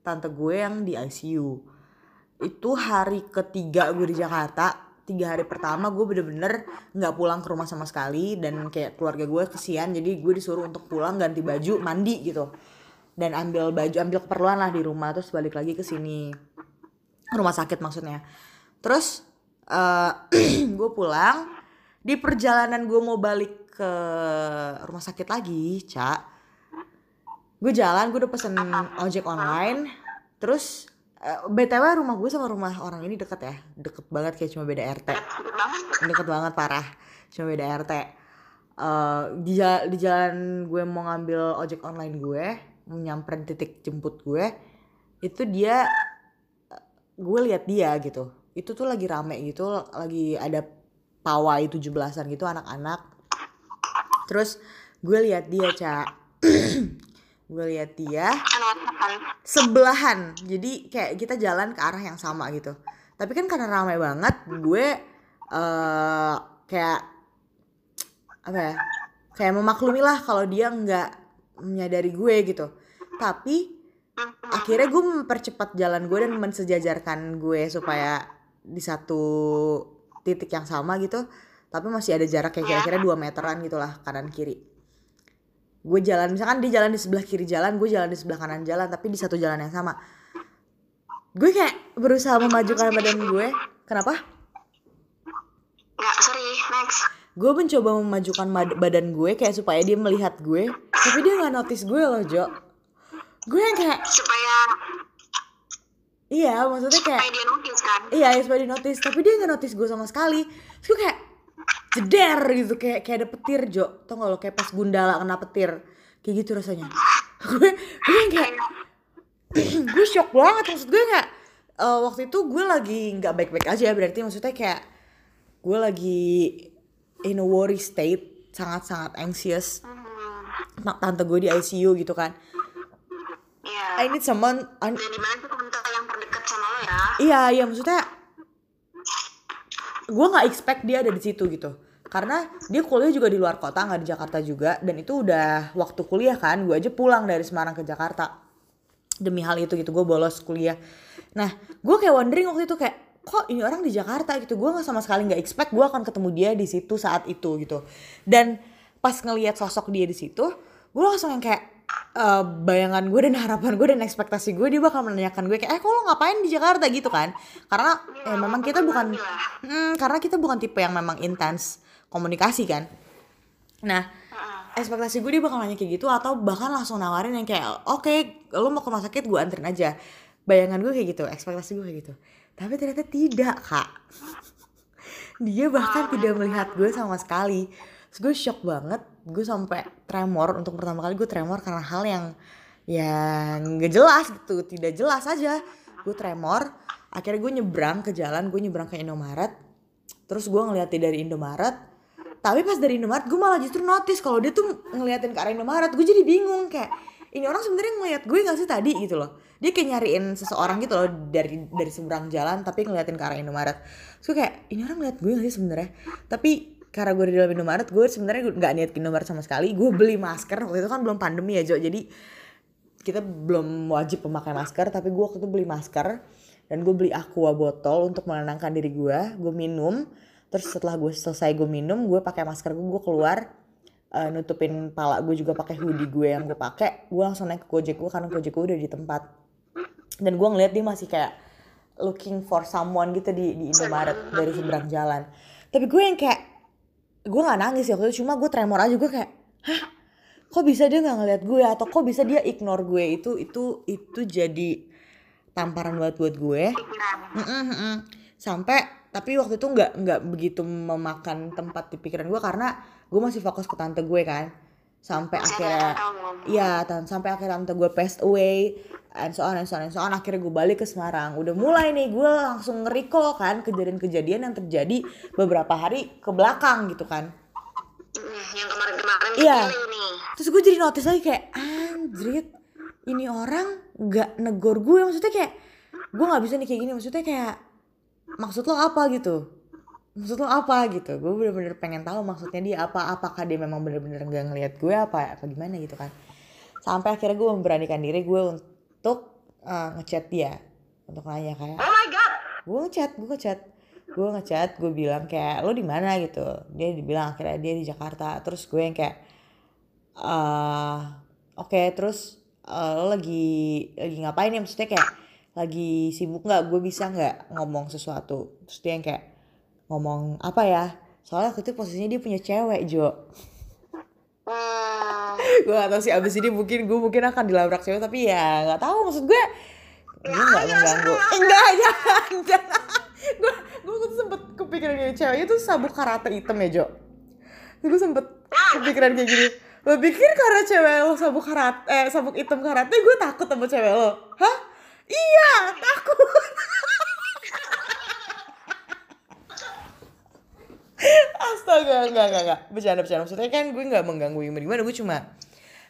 tante gue yang di ICU itu hari ketiga gue di Jakarta tiga hari pertama gue bener-bener nggak pulang ke rumah sama sekali dan kayak keluarga gue kesian jadi gue disuruh untuk pulang ganti baju mandi gitu. Dan ambil baju ambil keperluan lah di rumah terus balik lagi ke sini. Rumah sakit maksudnya. Terus eh <clears throat> gue pulang di perjalanan gue mau balik ke rumah sakit lagi cak gue jalan gue udah pesen ojek online. Terus eh, btw rumah gue sama rumah orang ini deket ya. Deket banget kayak cuma beda rt Deket banget parah. Cuma beda rt Eh, di, ja- di jalan gue mau ngambil ojek online gue mau nyamperin titik jemput gue itu dia eh, gue lihat dia gitu. Itu tuh lagi rame gitu lagi ada pawai 17-an gitu anak-anak. Terus gue lihat dia cak <clears throat> gue lihat dia sebelahan. Jadi kayak kita jalan ke arah yang sama gitu. Tapi kan karena ramai banget gue eh kayak apa ya kayak memaklumi lah kalau dia nggak menyadari gue gitu. Tapi akhirnya gue mempercepat jalan gue dan mensejajarkan gue supaya di satu titik yang sama gitu tapi masih ada jarak kayak kira-kira 2 meteran gitu lah kanan kiri. Gue jalan misalkan dia jalan di sebelah kiri jalan gue jalan di sebelah kanan jalan tapi di satu jalan yang sama. Gue kayak berusaha memajukan badan gue. Kenapa? Nggak serius gue mencoba memajukan badan gue kayak supaya dia melihat gue tapi dia nggak notice gue loh Jo. Gue yang kayak supaya iya maksudnya kayak supaya dia notice kan? Iya ya supaya di notice tapi dia nggak notice gue sama sekali. Terus gue kayak jeder gitu kayak kayak ada petir Jo. Tau gak lo kayak pas gundala kena petir. Kayak gitu rasanya. <laughs> Gue gue kayak <clears throat> gue shock banget. Maksud gue kayak eh, waktu itu gue lagi nggak baik-baik aja berarti maksudnya kayak gue lagi in a worry state sangat-sangat anxious. Hmm. Ma- tante gue di ICU gitu kan. Iya. I need someone I- dan di mana tuh Iya, iya maksudnya gue nggak expect dia ada di situ gitu. Karena dia kuliah juga di luar kota, nggak di Jakarta juga, dan itu udah waktu kuliah kan. Gue aja pulang dari Semarang ke Jakarta demi hal itu gitu. Gue bolos kuliah. Nah, gue kayak wondering waktu itu kayak kok ini orang di Jakarta gitu. Gue nggak sama sekali nggak expect gue akan ketemu dia di situ saat itu gitu. Dan pas ngelihat sosok dia di situ, gue langsung yang kayak eh, bayangan gue dan harapan gue dan ekspektasi gue dia bakal menanyakan gue kayak eh kok lo ngapain di Jakarta? Gitu kan. Karena eh, memang kita bukan Hmm, karena kita bukan tipe yang memang intens komunikasi kan. Nah ekspektasi gue dia bakal nanya kayak gitu atau bahkan langsung nawarin yang kayak oke lo mau ke rumah sakit gue anterin aja. Bayangan gue kayak gitu ekspektasi gue kayak gitu. Tapi ternyata tidak kak. Dia bahkan tidak melihat gue sama sekali Terus gue shock banget gue sampai tremor. Untuk pertama kali gue tremor karena hal yang yang gak jelas gitu tidak jelas aja. Gue tremor akhirnya gue nyebrang ke jalan gue nyebrang ke Indomaret. Terus gue ngeliat dia dari Indomaret. Tapi pas dari Indomaret gue malah justru notice kalau dia tuh ngeliatin ke arah Indomaret. Gue jadi bingung kayak ini orang sebenarnya ngeliat gue gak sih tadi? Gitu loh. Dia kayak nyariin seseorang gitu loh dari dari seberang jalan tapi ngeliatin ke arah Indomaret. Terus gue kayak ini orang ngeliat gue gak sih sebenarnya? Tapi karena gue di dalam Indomaret gue sebenarnya nggak niat ke Indomaret sama sekali. Gue beli masker waktu itu kan belum pandemi ya Jo. Jadi kita belum wajib memakai masker tapi gue waktu itu beli masker dan gue beli aqua botol untuk menenangkan diri gue gue minum terus setelah gue selesai gue minum gue pakai masker gue gue keluar eh, nutupin pala gue juga pakai hoodie gue yang gue pakai. Gue langsung naik ke gojek gue karena gojek gue udah di tempat. Dan gue ngeliat dia masih kayak looking for someone gitu di di Indomaret dari seberang jalan. Tapi gue yang kayak gue nggak nangis ya waktu itu cuma gue tremor aja gue kayak hah? Kok bisa dia nggak ngeliat gue? Atau kok bisa dia ignore gue? Itu itu itu jadi tamparan banget buat gue. Mm-mm, mm-mm. sampai tapi waktu itu nggak nggak begitu memakan tempat di pikiran gue karena gue masih fokus ke tante gue kan. Sampai akhirnya Iya, tan sampai akhirnya tante gue passed away and so on and so on and so on. Akhirnya gue balik ke Semarang. Udah mulai nih gue langsung nge-recall kan kejadian-kejadian yang terjadi beberapa hari ke belakang gitu kan. Yang kemarin-kemarin Iya. nih. Terus gue jadi notice lagi kayak anjrit ini orang nggak negor gue maksudnya kayak gue nggak bisa nih kayak gini. Maksudnya kayak maksud lo apa? gitu. Maksud lo apa? gitu. Gue bener-bener pengen tahu maksudnya dia apa. Apakah dia memang bener-bener nggak ngelihat gue apa apa gimana gitu kan. Sampai akhirnya gue memberanikan diri gue untuk uh, ngechat dia untuk nanya kayak oh my god! Gue ngechat gue ngechat gue ngechat. Gue bilang kayak lo di mana? Gitu. Dia dibilang akhirnya dia di Jakarta. Terus gue yang kayak eh oke terus eh, lo lagi lagi ngapain ya? Maksudnya kayak lagi sibuk nggak? Gue bisa nggak ngomong sesuatu? Terus dia yang kayak ngomong apa ya? Soalnya waktu itu posisinya dia punya cewek Jo. Hmm, gue gak tau sih abis ini mungkin gue mungkin akan dilabrak cewek tapi ya nggak tahu. Maksud gue gue nggak mengganggu. enggak <laughs> jangan jangan gue gue tuh sempet kepikiran gini ceweknya tuh sabuk karate hitam ya Jo? Gue sempet kepikiran kayak gini. Lo pikir karena cewek lo sabuk karate eh sabuk hitam karate gue takut sama cewek lo? Hah? Iya takut. <laughs> Astaga, enggak, enggak, enggak. Bercanda, bercanda. Maksudnya kan gue nggak mengganggu gimana gimana. Gue cuma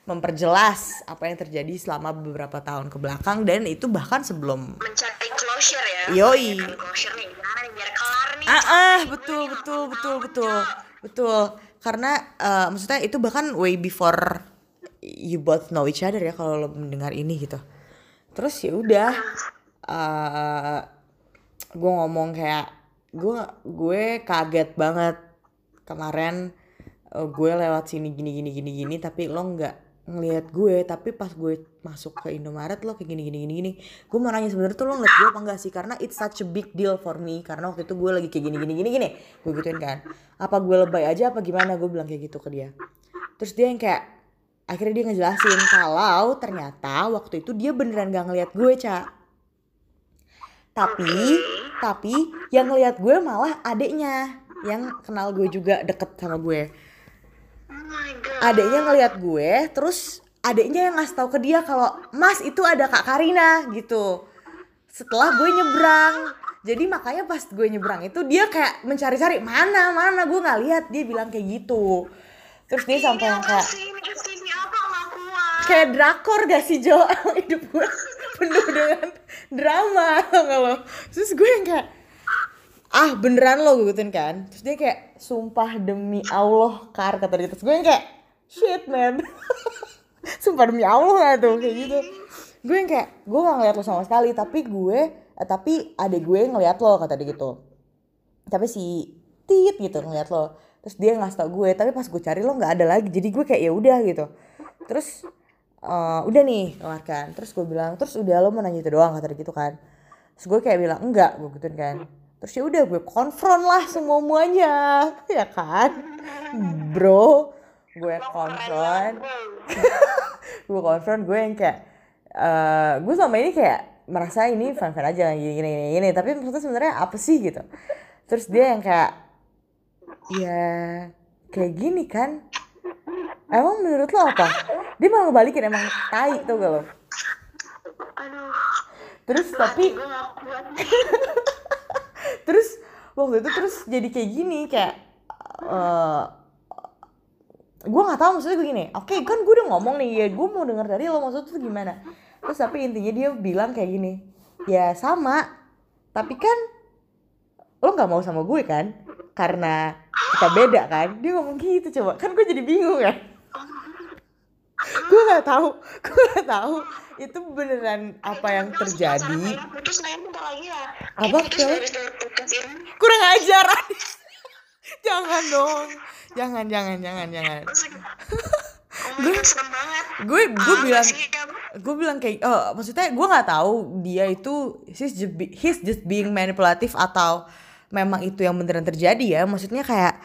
memperjelas apa yang terjadi selama beberapa tahun ke belakang dan itu bahkan sebelum mencari closure ya. Yoi. Mencari closure nih gimana nih biar kelar nih. Ah, ah betul betul betul betul. betul. Karena eh, maksudnya itu bahkan way before you both know each other ya kalau lo mendengar ini gitu. Terus ya udah eh gue ngomong kayak gue gue kaget banget kemarin eh, gue lewat sini gini gini gini gini tapi lo nggak ngelihat gue tapi pas gue masuk ke Indomaret lo kayak gini gini gini gini. Gue mau nanya sebenarnya tuh lo ngeliat gue apa enggak sih? Karena it's such a big deal for me. Karena waktu itu gue lagi kayak gini gini gini gini. Gue gituin kan. Apa gue lebay aja apa gimana? Gue bilang kayak gitu ke dia. Terus dia yang kayak akhirnya dia ngejelasin kalau ternyata waktu itu dia beneran gak ngeliat gue cak tapi tapi yang ngeliat gue malah adeknya yang kenal gue juga deket sama gue Oh adeknya ngeliat gue terus adeknya yang ngasih tahu ke dia kalau mas itu ada kak Karina gitu. Setelah gue nyebrang. Jadi makanya pas gue nyebrang itu dia kayak mencari-cari mana mana? Gue nggak lihat dia bilang kayak gitu. Terus dia sampai yang kayak kayak drakor gak sih Jo? <laughs> Hidup gue penuh dengan drama <laughs> lo terus gue yang kayak ah beneran lo gue gituin kan? Terus dia kayak sumpah demi Allah kar kata dia. Terus gue yang kayak shit man. <laughs> Sumpah demi Allah gak tuh kayak gitu. Gue yang kayak gue gak ngeliat lo sama sekali tapi gue eh, tapi adek gue ngeliat lo kata dia gitu. Tapi si tit gitu ngeliat lo. Terus dia ngasih tau gue tapi pas gue cari lo nggak ada lagi. Jadi gue kayak ya udah gitu. Terus eh, udah nih kelar kan. Terus gue bilang terus udah lo mau nanya itu doang kata dia gitu kan. Terus gue kayak bilang enggak gue gituin kan terus ya udah gue konfront lah semua muanya ya kan? Bro gue konfront. <laughs> gue konfront gue yang kayak eh gue selama ini kayak merasa ini fan fan aja gini gini gini, gini. tapi maksudnya sebenarnya apa sih gitu? Terus dia yang kayak ya kayak gini kan? Emang menurut lo apa? Dia malah ngebalikin emang tai tuh gak lo? Aduh, terus tapi. <laughs> terus waktu itu terus jadi kayak gini kayak eh gue nggak tahu maksudnya gue gini. Oke kan gue udah ngomong nih ya gue mau denger dari lo maksudnya tuh gimana. Terus tapi intinya dia bilang kayak gini ya sama. Tapi kan lo nggak mau sama gue kan? Karena kita beda kan? Dia ngomong gitu coba. Kan gue jadi bingung kan gue nggak tahu. Gue nggak tahu. Itu beneran apa yang terjadi? Putus lagi ya. Apa, ini. kurang ajar <laughs> jangan dong. Jangan jangan jangan jangan. Gue gue Ah, bilang gue bilang kayak oh maksudnya gue nggak tahu dia itu he's just, be- he's just being manipulative atau memang itu yang beneran terjadi ya. Maksudnya kayak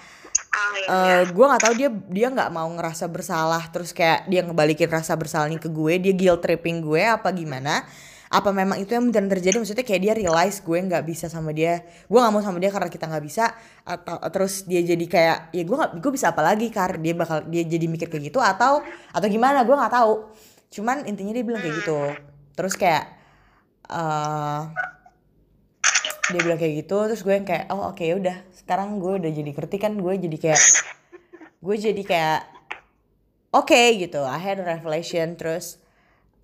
Ah, iya. eh gue nggak tahu dia dia nggak mau ngerasa bersalah terus kayak dia ngebalikin rasa bersalahnya ke gue dia guilt tripping gue apa gimana? Apa memang itu yang beneran terjadi? Maksudnya kayak dia realize gue nggak bisa sama dia. Gue nggak mau sama dia karena kita nggak bisa atau terus dia jadi kayak ya gue nggak gue bisa apa lagi kar? Dia bakal dia jadi mikir kayak gitu atau atau gimana? Gue nggak tahu. Cuman intinya dia bilang kayak gitu. Terus kayak eh dia bilang kayak gitu terus gue yang kayak oh oke ya udah sekarang gue udah jadi ngerti kan gue jadi kayak gue jadi kayak oke gitu I had a revelation terus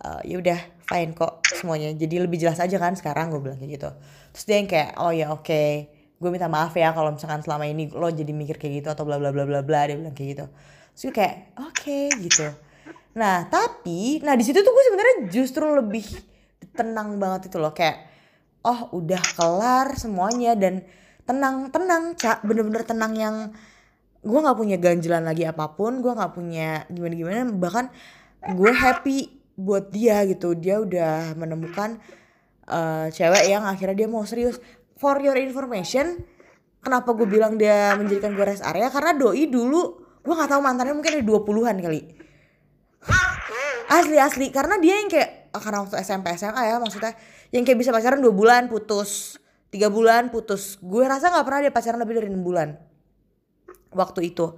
eh, ya udah fine kok semuanya. Jadi lebih jelas aja kan sekarang gue bilang kayak gitu. Terus dia yang kayak oh ya oke gue minta maaf ya kalau misalkan selama ini lo jadi mikir kayak gitu atau bla bla bla bla bla dia bilang kayak gitu. Terus gue kayak oke gitu. Nah tapi nah di situ tuh gue sebenarnya justru lebih tenang banget itu loh. Kayak oh udah kelar semuanya dan tenang tenang cak bener-bener tenang yang gue nggak punya ganjelan lagi apa pun gue nggak punya gimana gimana bahkan gue happy buat dia gitu. Dia udah menemukan eh, cewek yang akhirnya dia mau serius. For your information kenapa gue bilang dia menjadikan gue rest area? Karena doi dulu gue nggak tahu mantannya mungkin ada 20-an kali. Asli asli. Karena dia yang kayak karena waktu SMP SMA ya maksudnya yang kayak bisa pacaran dua bulan putus tiga bulan putus. Gue rasa nggak pernah dia pacaran lebih dari enam bulan. Waktu itu.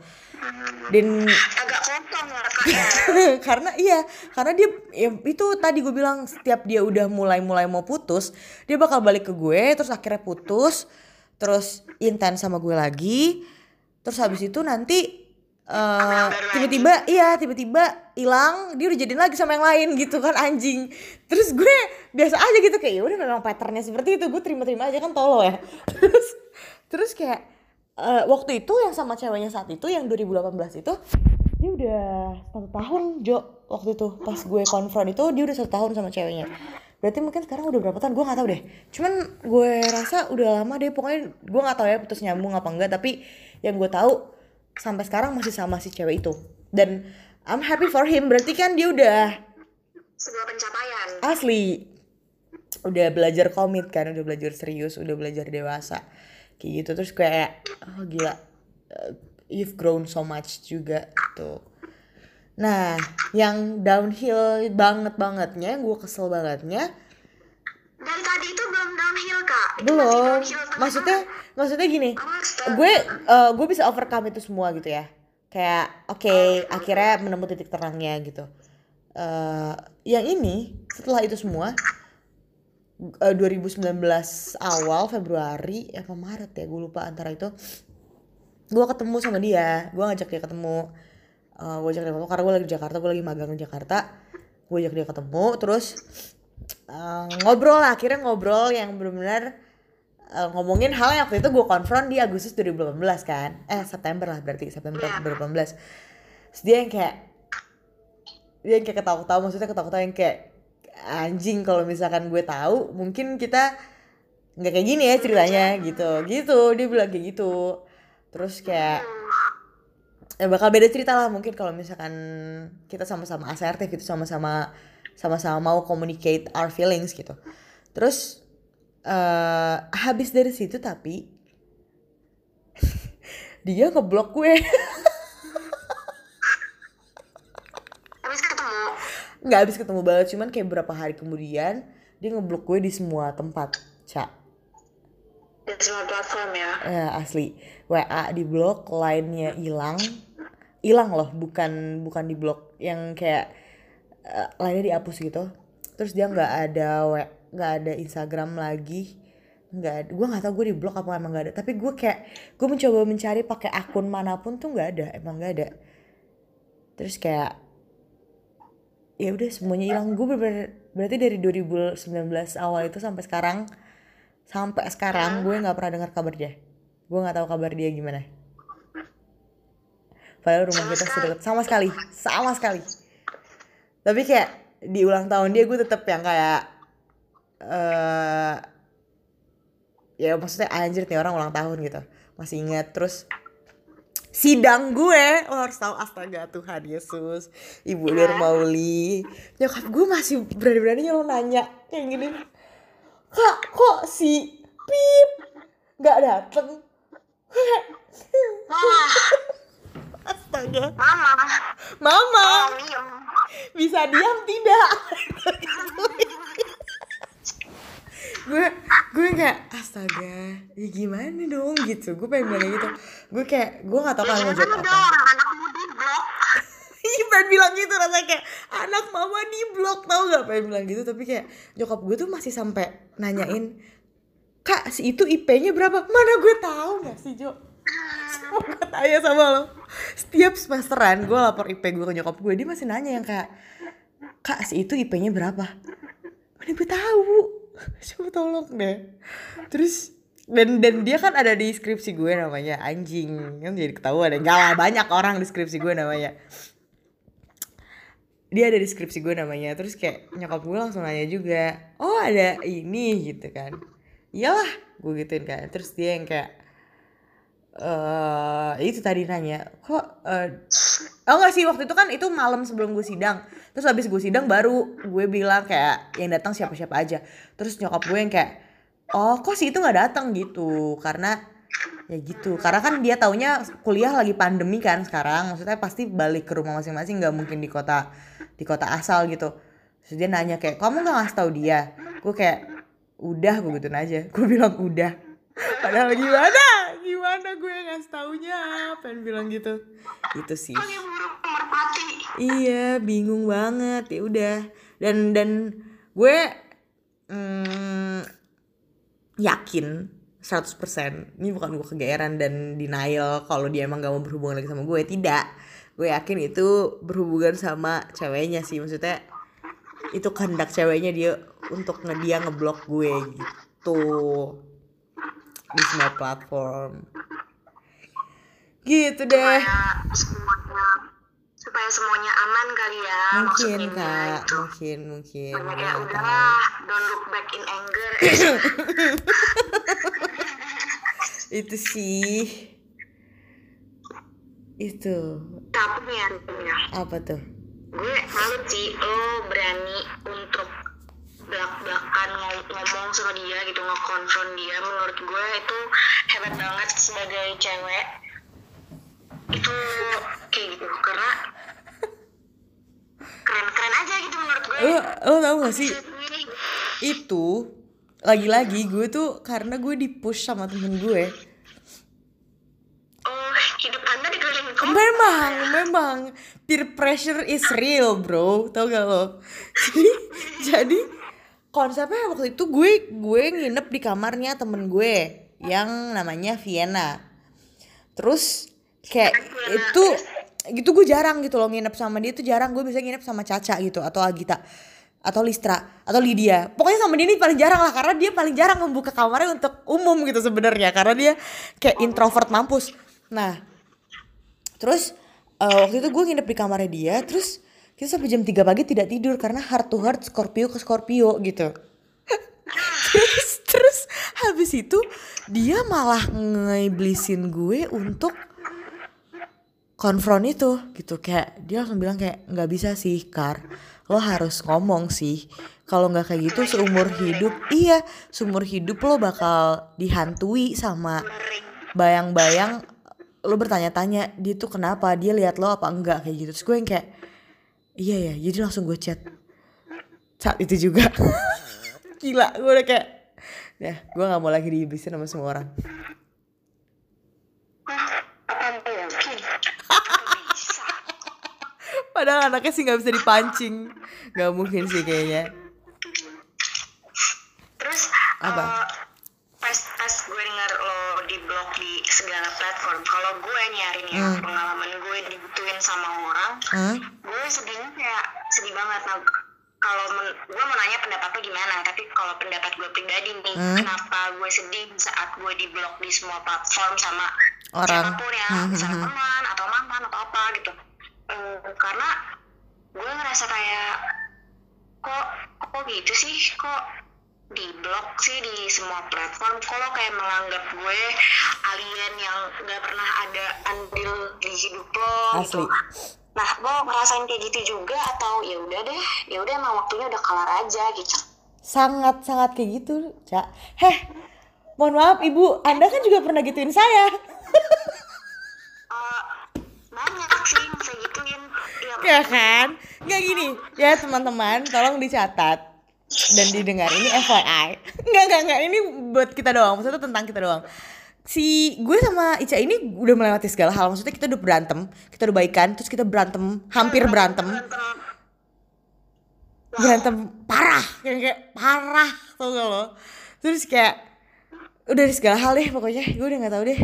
Dan agak kontong lah kayaknya. <laughs> karena iya karena dia ya, itu tadi gue bilang setiap dia udah mulai mulai mau putus dia bakal balik ke gue terus akhirnya putus terus intens sama gue lagi. Terus habis itu nanti eh, tiba-tiba iya tiba-tiba hilang dia udah jadian lagi sama yang lain gitu kan anjing. Terus gue biasa aja gitu kayak ya udah memang patternnya seperti itu gue terima-terima aja kan tolo ya. <laughs> Terus terus kayak eh, waktu itu yang sama ceweknya saat itu yang 2018 itu dia udah satu tahun Jo waktu itu pas gue konfront itu dia udah satu tahun sama ceweknya. Berarti mungkin sekarang udah berapa tahun gue nggak tahu deh. Cuman gue rasa udah lama deh pokoknya gue nggak tahu ya putus nyambung apa enggak tapi yang gue tahu sampai sekarang masih sama si cewek itu. Dan I'm happy for him. Berarti kan dia udah sebuah pencapaian. Asli. Udah belajar komit kan udah belajar serius udah belajar dewasa. Kayak gitu terus kayak oh gila. Uh, you've grown so much juga tuh nah yang downhill banget bangetnya gue kesel bangetnya dari tadi itu belum downhill kak. Itu belum. downhill maksudnya maksudnya gini Astaga. gue uh, gue bisa overcome itu semua gitu ya. Kayak oke akhirnya menemu titik terangnya gitu. Eh yang ini setelah itu semua eh, 2019 awal Februari apa Maret ya gue lupa antara itu gue ketemu sama dia. Gue ngajak dia ketemu. Eh gue ajak dia ketemu karena gue lagi di Jakarta gue lagi magang di Jakarta. Gue ajak dia ketemu terus eh, ngobrol lah akhirnya ngobrol yang benar-benar eh, ngomongin hal yang waktu itu gue konfront di Agustus 2018 kan. Eh September lah berarti September Iya. 2018 Terus dia yang kayak dia yang kayak ketawa-ketawa maksudnya ketawa-ketawa yang kayak anjing kalau misalkan gue tahu mungkin kita nggak kayak gini ya ceritanya gitu. Gitu dia bilang kayak gitu. Terus kayak ya bakal beda cerita lah mungkin kalau misalkan kita sama-sama asertif gitu sama-sama sama-sama mau communicate our feelings gitu. Terus eh habis dari situ tapi <laughs> dia ngeblok gue. <laughs> Habis ketemu? Nggak habis ketemu banget cuman kayak berapa hari kemudian dia ngeblok gue di semua tempat cak di semua platform ya? Ya asli. WA di blok lainnya hilang. Hilang loh bukan bukan di blok. Yang kayak eh, lainnya dihapus gitu. Terus dia nggak ada nggak ada Instagram lagi. Nggak gue nggak tahu gue di blok apa emang nggak ada. Tapi gue kayak gue mencoba mencari pakai akun mana pun tuh nggak ada emang nggak ada. Terus kayak ya udah semuanya hilang. Gue bener berarti dari 2019 awal itu sampai sekarang sampai sekarang gue nggak pernah dengar kabar dia. Gue nggak tahu kabar dia gimana. Padahal rumah kita sedekat sama sekali. Sama sekali tapi kayak di ulang tahun dia gue tetep yang kayak eh ya maksudnya anjir nih orang ulang tahun gitu. Masih ingat terus sidang gue. Lo harus tahu astaga Tuhan Yesus Ibu Dermauli nyokap gue masih berani-beraninya lo nanya kayak gini. Kak kok si pip nggak dateng astaga. Mama. Mama. Tolong diem bisa diam tidak? Gue gue kayak astaga ya gimana dong? Gitu. Gue pengen bilang gitu. Gue kayak gue nggak tahu kan mau kan jawab apa. di blok. <laughs> Iya pengen bilang gitu rasanya kayak anak mama di blok tau gak pengen bilang gitu tapi kayak nyokap gue tuh masih sampai nanyain kak si itu IP-nya berapa? Mana gue tahu gak sih Jo <laughs> Semua gue tanya sama lo. Setiap semesteran gue lapor IP gue ke nyokap gue dia masih nanya yang kayak kak si itu IP-nya berapa? Mana gue tahu. <laughs> Coba tolong deh. Terus dan dan dia kan ada di skripsi gue namanya. Anjing kan jadi ketahuan. Deh gak banyak orang di skripsi gue namanya. Dia ada di skripsi gue namanya. Terus kayak nyokap gue langsung nanya juga oh ada ini gitu kan. Iyalah gue gituin kan. Terus dia yang kayak eh itu tadi nanya kok eh oh enggak sih waktu itu kan itu malam sebelum gue sidang. Terus habis gue sidang baru gue bilang kayak yang datang siapa siapa aja. Terus nyokap gue yang kayak oh kok sih itu nggak datang? Gitu. Karena ya gitu. Karena kan dia taunya kuliah lagi pandemi kan sekarang. Maksudnya pasti balik ke rumah masing-masing nggak mungkin di kota di kota asal gitu. Terus dia nanya kayak kamu nggak ngasih tahu dia? Gue kayak udah gue gituin aja. Gue bilang udah. Padahal gimana gimana gue ngasih taunya pengen bilang gitu. Itu sih. Iya, bingung banget. Ya udah. Dan dan gue mm, yakin 100% ini bukan gue kegeeran dan denial kalau dia emang gak mau berhubungan lagi sama gue. Tidak. Gue yakin itu berhubungan sama ceweknya sih. Maksudnya itu kehendak ceweknya dia untuk nge dia ngeblok gue gitu. Di semua platform gitu deh. supaya semuanya supaya semuanya aman kali ya mungkin kak. itu. Mungkin mungkin Banyak ya udahlah don't look back in anger. <laughs> Itu sih. Itu. Ini ya. Apa tuh? Gue salut sih lo berani untuk belak-belakan ngom- ngomong sama dia gitu ngekonfront dia. Menurut gue itu hebat banget sebagai cewek itu kayak gitu karena keren-keren aja gitu menurut gue. Lo lo tau gak sih? Itu lagi-lagi gue tuh karena gue di push sama temen gue. Oh hidup anda dikelilingi memang memang. Peer pressure is real bro. Tau gak lo? <laughs> Jadi jadi konsepnya waktu itu gue gue nginep di kamarnya temen gue yang namanya Vienna. Terus kayak itu gitu gue jarang gitu loh nginep sama dia tuh jarang. Gue bisa nginep sama Caca gitu atau Agita atau Listra atau Lydia. Pokoknya sama dia ini paling jarang lah karena dia paling jarang membuka kamarnya untuk umum gitu sebenarnya karena dia kayak introvert mampus. Nah terus eh, waktu itu gue nginep di kamarnya dia terus kita sampai jam 3 pagi tidak tidur karena heart to heart Scorpio ke Scorpio gitu. <laughs> Terus terus habis itu dia malah ngeblisin gue untuk konfront itu gitu. Kayak dia langsung bilang kayak nggak bisa sih Kar. Lo harus ngomong sih. Kalau nggak kayak gitu seumur hidup. Iya seumur hidup lo bakal dihantui sama bayang-bayang lo bertanya-tanya dia tuh kenapa? Dia lihat lo apa enggak? Kayak gitu. Terus gue yang kayak iya ya jadi langsung gue chat. Saat itu juga. <laughs> Gila gue udah kayak ya gue nggak mau lagi diiblisin sama semua orang Apa bisa padahal anaknya sih nggak bisa dipancing nggak mungkin sih kayaknya terus Apa? eh, pas pas gue denger lo di blog di segala platform kalau gue nyari nih ya, Hmm. pengalaman gue digituin sama orang Hah? gue sedihnya kayak sedih banget nah kalau men- gue mau nanya pendapat lo gimana tapi kalau pendapat gue pribadi nih Hmm. kenapa gue sedih saat gue di blog di semua platform sama Orang. siapa pun ya Hmm, hmm, misalnya hmm. teman atau mantan atau apa gitu Eh, karena gue ngerasa kayak kok kok gitu sih? Kok di blog sih di semua platform? Lo kayak menganggap gue alien yang nggak pernah ada andil di hidup lo gitu? Asli. nah gue ngerasain kayak gitu juga atau ya udah deh ya udah emang waktunya udah kelar aja gitu. Sangat sangat kayak gitu cak heh mohon maaf ibu. Anda kan juga pernah gituin saya <laughs> gituin ya kan? Nggak gini. Ya teman-teman tolong dicatat dan didengar. Ini FYI nggak nggak nggak. Ini buat kita doang. Maksudnya tentang kita doang. Si gue sama Ica ini udah melewati segala hal. Maksudnya kita udah berantem kita udah baikan terus kita berantem hampir berantem. Berantem parah. Kayak, kayak parah tau gak lo? Terus kayak udah dari segala hal deh pokoknya. Gue udah nggak tahu deh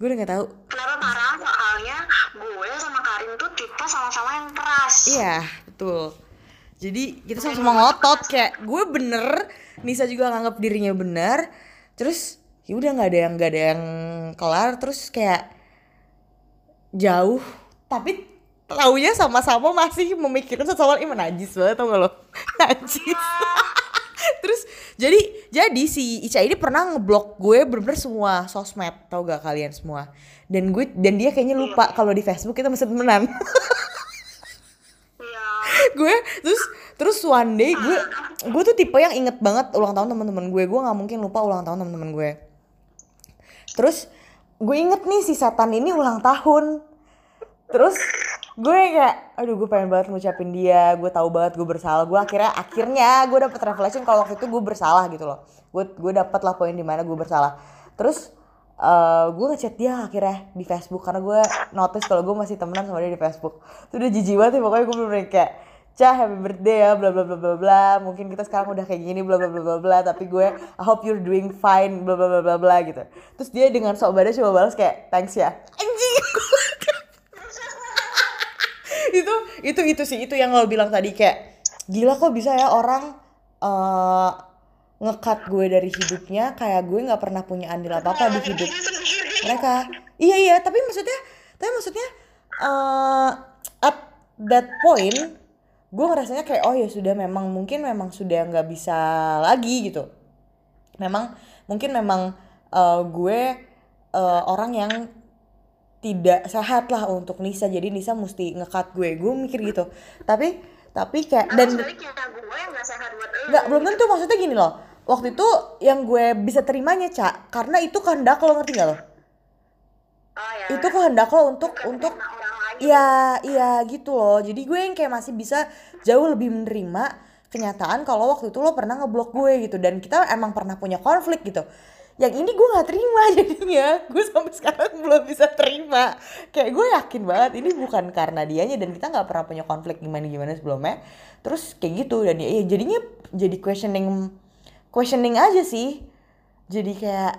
gue udah nggak tahu. Kenapa parah soalnya gue sama Karin tuh tipe sama-sama yang keras. Iya betul. Jadi kita sama-sama ngotot kayak gue bener Nisa juga nganggap dirinya bener. Terus ya udah nggak ada yang nggak ada yang kelar. Terus kayak jauh. Tapi taunya sama-sama masih memikirkan satu sama lain. Najis banget tau gak lo? <laughs> Najis terus jadi jadi si Ica ini pernah ngeblok gue bener-bener semua sosmed tau gak kalian semua? Dan gue dan dia kayaknya lupa kalau di Facebook kita masih temenan. Iya. <laughs> gue terus terus one day gue gue tuh tipe yang inget banget ulang tahun teman-teman gue. Gue nggak mungkin lupa ulang tahun teman-teman gue. Terus gue inget nih si setan ini ulang tahun. Terus gue kayak aduh gue pengen banget ngucapin dia gue tahu banget gue bersalah. Gue akhirnya akhirnya gue dapet revelation kalau waktu itu gue bersalah gitu loh. Gue gue dapet lah poin di mana gue bersalah. Terus eh, gue ngechat dia akhirnya di Facebook karena gue notice kalau gue masih temenan sama dia di Facebook. Itu udah jijik banget ya pokoknya gue bener kayak Cah happy birthday ya bla bla bla bla bla. Mungkin kita sekarang udah kayak gini bla bla bla bla bla. Tapi gue I hope you're doing fine bla bla bla bla bla gitu. Terus dia dengan sok badan coba balas kayak thanks ya <laughs> itu itu itu sih itu yang lo bilang tadi kayak gila kok bisa ya orang eh ngekat gue dari hidupnya kayak gue nggak pernah punya andil apa apa di hidup mereka. Iya iya tapi maksudnya tapi maksudnya eh at that point gue ngerasanya kayak oh ya sudah memang mungkin memang sudah nggak bisa lagi gitu. Memang mungkin memang eh, gue eh, orang yang tidak sehat lah untuk Nisa. Jadi Nisa mesti ngekat gue. Gue mikir gitu. Tapi tapi kayak dan nggak belum tentu. Maksudnya gini loh. Waktu itu yang gue bisa terimanya cak karena itu kehendak lo ngerti gak lo? Oh ya. Itu kehendak lo untuk Bukan untuk Iya, iya gitu loh. Jadi gue yang kayak masih bisa jauh lebih menerima kenyataan kalau waktu itu lo pernah ngeblok gue gitu. Dan kita emang pernah punya konflik gitu. Yang ini gue nggak terima <laughs> jadinya. Gue sampai sekarang belum bisa terima. Kayak gue yakin banget ini bukan karena dianya dan kita nggak pernah punya konflik gimana gimana sebelumnya. Terus kayak gitu dan ya ya jadinya jadi questioning questioning aja sih. Jadi kayak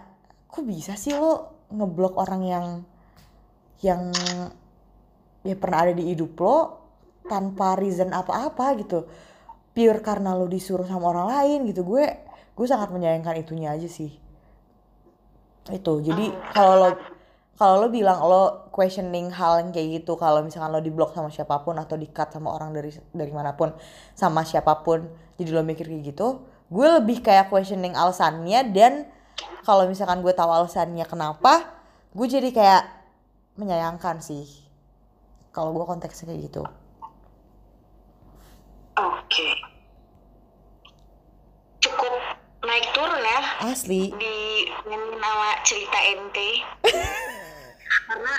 kok bisa sih lo ngeblok orang yang yang ya pernah ada di hidup lo tanpa reason apa-apa gitu pure karena lo disuruh sama orang lain gitu gue gue sangat menyayangkan itunya aja sih itu. Jadi kalau lo kalau lo bilang lo questioning hal yang kayak gitu kalau misalkan lo diblok sama siapa pun atau di cut sama orang dari dari mana pun sama siapa pun jadi lo mikir kayak gitu gue lebih kayak questioning alasannya dan kalau misalkan gue tahu alasannya kenapa gue jadi kayak menyayangkan sih. Kalau gue konteksnya kayak gitu. Oke. Cukup naik turun ya. Asli. Di nama cerita ente <laughs> karena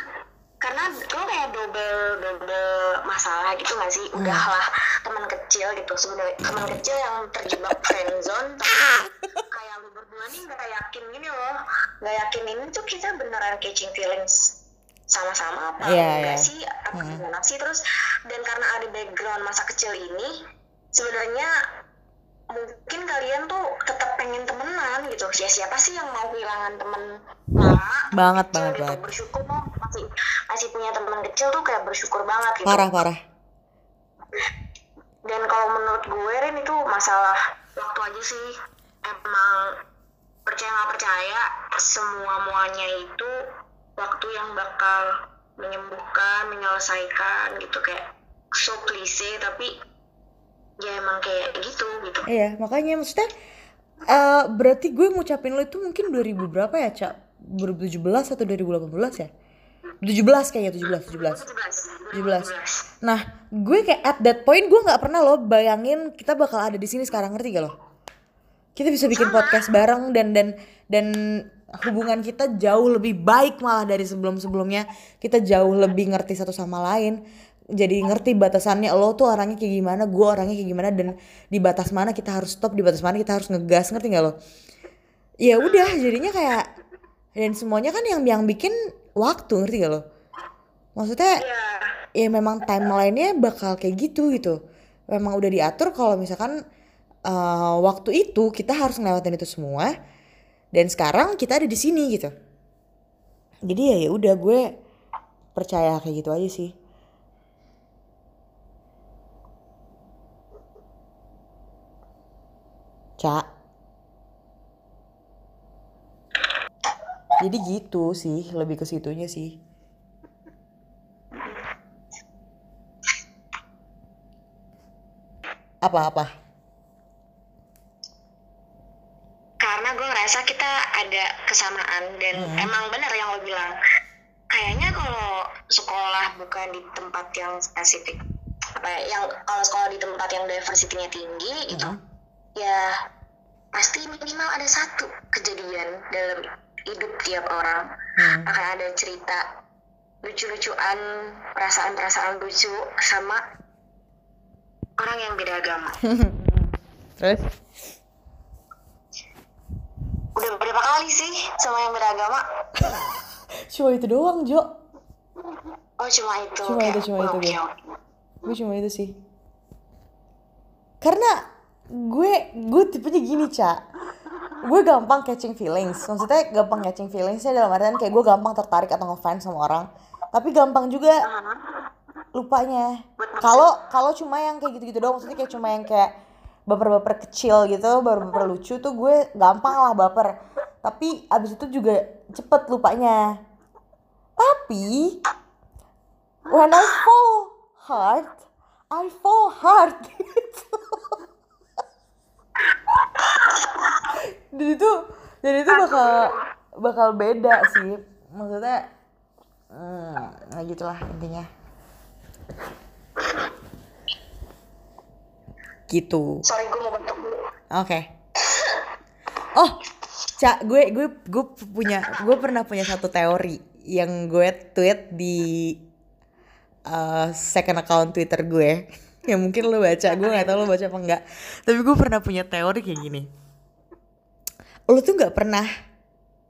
karena lo kayak double double masalah gitu gak sih? Udahlah teman kecil gitu. Sebenarnya teman kecil yang terjebak friendzone tapi <laughs> kayak lu berdua nih gak yakin gini loh. Gak yakin ini tuh kita beneran catching feelings sama-sama apa Iya, enggak iya. sih? Apa gimana sih? Terus dan karena ada background masa kecil ini sebenarnya mungkin kalian tuh tetap pengen temenan gitu. Ya siapa sih yang mau kehilangan temen lama? Banget, kecil banget, gitu. banget. bersyukur tuh masih masih punya teman kecil tuh kayak bersyukur banget gitu. Parah parah. Dan kalau menurut gue Rin itu masalah waktu aja sih. Emang percaya nggak percaya semua muanya itu waktu yang bakal menyembuhkan menyelesaikan gitu. Kayak so klise tapi ya emang kayak gitu gitu. Iya makanya maksudnya eh berarti gue ngucapin lo itu mungkin 2000 berapa ya cak 2017 atau 2018 ya? 17 kayaknya 17 17 17 Nah, gue kayak at that point gue nggak pernah loh bayangin kita bakal ada di sini sekarang ngerti gak lo? Kita bisa bikin podcast bareng dan dan dan hubungan kita jauh lebih baik malah dari sebelum-sebelumnya. Kita jauh lebih ngerti satu sama lain. Jadi ngerti batasannya lo tuh orangnya kayak gimana, gue orangnya kayak gimana dan di batas mana kita harus stop, di batas mana kita harus ngegas, ngerti gak lo? Ya udah, jadinya kayak dan semuanya kan yang yang bikin waktu, ngerti gak lo? Maksudnya ya ya memang timelinenya bakal kayak gitu gitu memang udah diatur kalau misalkan uh, waktu itu kita harus ngelewatin itu semua dan sekarang kita ada di sini gitu jadi ya ya udah gue percaya kayak gitu aja sih cak jadi gitu sih lebih ke situnya sih. Apa-apa karena gue ngerasa kita ada kesamaan dan emang benar yang lo bilang. Kayaknya kalau sekolah bukan di tempat yang spesifik apa ya, yang kalau sekolah di tempat yang diversity-nya tinggi itu ya pasti minimal ada satu kejadian dalam hidup tiap orang. Hmm. akan ada cerita lucu-lucuan perasaan-perasaan lucu sama orang yang beda agama. <laughs> Terus? Udah berapa kali sih sama yang beda agama? <laughs> Cuma itu doang Jo. Oh cuma itu. Cuma Kayak, itu, cuma itu, oke, gue. oke. gue cuma itu sih. Karena gue gue tipenya gini cak gue gampang catching feelings. Maksudnya gampang catching feelingsnya dalam artian kayak gue gampang tertarik atau ngefans sama orang. Tapi gampang juga lupanya. Kalau kalau cuma yang kayak gitu-gitu doang. Maksudnya kayak cuma yang kayak baper-baper kecil gitu baper-baper lucu tuh gue gampang lah baper. Tapi abis itu juga cepet lupanya. Tapi when I fall hard I fall hard <laughs> gitu dan itu dan itu bakal bakal beda sih. Maksudnya hmm, nah gitulah intinya. Gitu. Sorry gue mau bentuk dulu. Oke. Oh cak gue gue gue punya gue pernah punya satu teori yang gue tweet di uh, second account Twitter gue yang mungkin lo baca. Gue nggak tahu lo baca apa enggak tapi gue pernah punya teori kayak gini. Lo tuh nggak pernah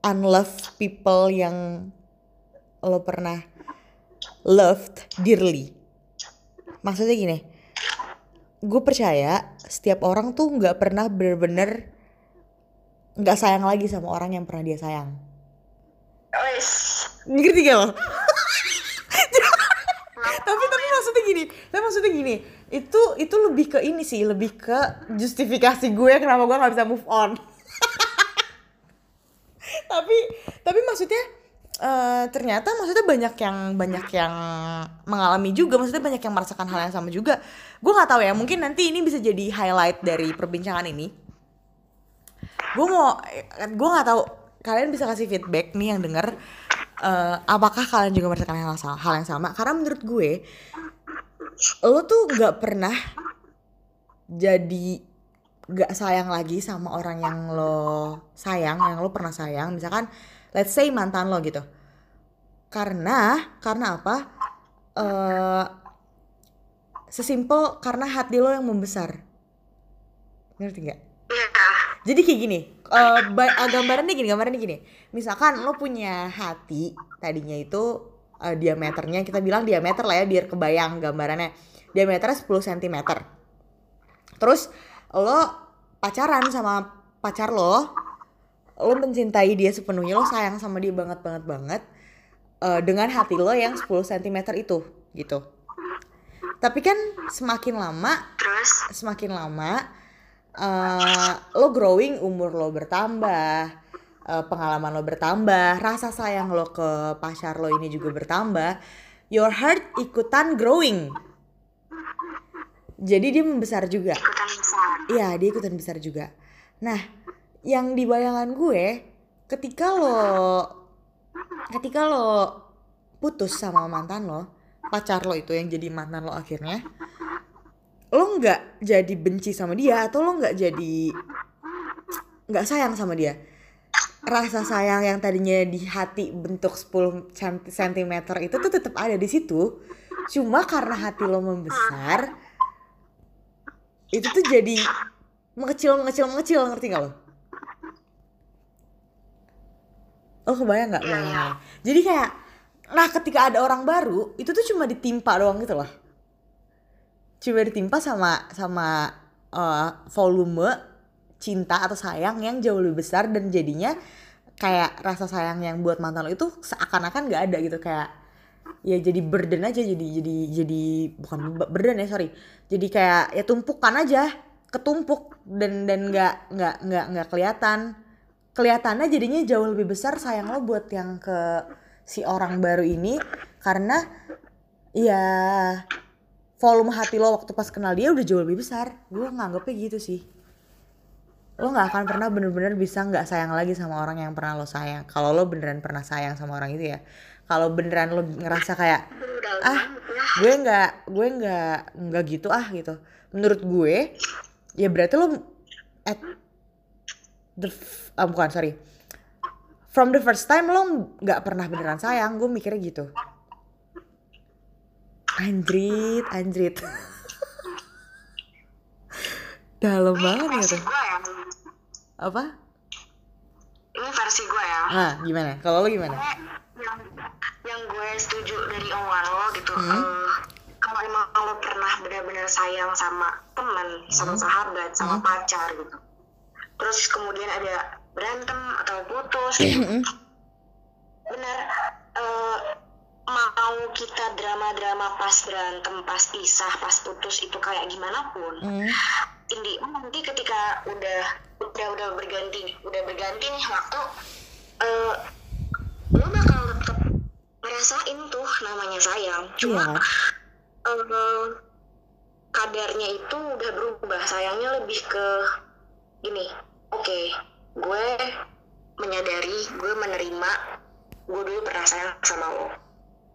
unlove people yang lo pernah loved dearly. Maksudnya gini gue percaya setiap orang tuh nggak pernah bener-bener nggak sayang lagi sama orang yang pernah dia sayang. Wes. ngerti gak lo? <laughs> Tapi tapi maksudnya gini tapi maksudnya gini itu itu lebih ke ini sih lebih ke justifikasi gue kenapa gue nggak bisa move on. <laughs> Tapi tapi maksudnya eh, ternyata maksudnya banyak yang banyak yang mengalami juga maksudnya banyak yang merasakan hal yang sama juga. Gue nggak tahu ya mungkin nanti ini bisa jadi highlight dari perbincangan ini. Gue mau gue nggak tahu kalian bisa kasih feedback nih yang denger eh, apakah kalian juga merasakan hal yang sama? Karena menurut gue lo tuh nggak pernah jadi nggak sayang lagi sama orang yang lo sayang yang lo pernah sayang. Misalkan let's say mantan lo gitu. Karena karena apa? Eh sesimpel karena hati lo yang membesar. Ngerti nggak? Iya. jadi kayak gini, eh, gambarannya gini, gambarannya gini. Misalkan lo punya hati, tadinya itu eh, diameternya kita bilang diameter lah ya biar kebayang gambarannya. Diameternya 10 cm. Terus lo pacaran sama pacar lo, lo mencintai dia sepenuhnya, lo sayang sama dia banget banget banget eh, dengan hati lo yang 10 cm itu gitu. Tapi kan semakin lama Terus semakin lama eh, lo growing umur lo bertambah eh, pengalaman lo bertambah rasa sayang lo ke pacar lo ini juga bertambah your heart ikutan growing jadi dia membesar juga ikutan besar. Iya, dia ikutan besar juga. Nah, yang di bayangan gue, ketika lo, ketika lo putus sama mantan lo, pacar lo itu yang jadi mantan lo akhirnya, lo nggak jadi benci sama dia atau lo nggak jadi nggak sayang sama dia. Rasa sayang yang tadinya di hati bentuk 10 cm itu tuh tetap ada di situ. Cuma karena hati lo membesar, itu tuh jadi mengecil mengecil mengecil ngerti gak lo? Oh kebayang nggak bayangnya? Jadi kayak, nah ketika ada orang baru itu tuh cuma ditimpa doang gitu loh. Cuma ditimpa sama sama eh, volume cinta atau sayang yang jauh lebih besar dan jadinya kayak rasa sayang yang buat mantan lo itu seakan-akan nggak ada gitu kayak ya jadi burden aja jadi jadi jadi bukan burden ya sorry. Jadi kayak ya tumpukan aja ketumpuk dan dan nggak nggak nggak nggak kelihatan. Kelihatannya jadinya jauh lebih besar sayang lo buat yang ke si orang baru ini karena ya volume hati lo waktu pas kenal dia udah jauh lebih besar. Gue nganggepnya gitu sih lo nggak akan pernah bener-bener bisa nggak sayang lagi sama orang yang pernah lo sayang. Kalau lo beneran pernah sayang sama orang itu ya. Kalau beneran lo ngerasa kayak ah gue nggak gue nggak nggak gitu ah gitu. Menurut gue ya berarti lo at the ah, bukan sorry. From the first time lo nggak pernah beneran sayang gue mikirnya gitu. Anjrit anjrit. <laughs> Dalam banget ya versi tuh ya. Apa Ini versi gue ya. ah gimana kalau lo gimana yang yang gue setuju dari omongan lo gitu Hmm. eh, kalau emang lo pernah benar-benar sayang sama teman sama Hmm. sahabat sama pacar gitu terus kemudian ada berantem atau putus gitu. benar eh, mau kita drama-drama pas berantem pas pisah pas putus itu kayak gimana pun Hmm. In the end nanti ketika udah udah udah berganti udah berganti nih waktu eh lo bakal tetap ngerasain tuh namanya sayang. Iya cuma kan eh, kadarnya itu udah berubah. Sayangnya lebih ke gini oke gue menyadari gue menerima gue dulu pernah sayang sama lo.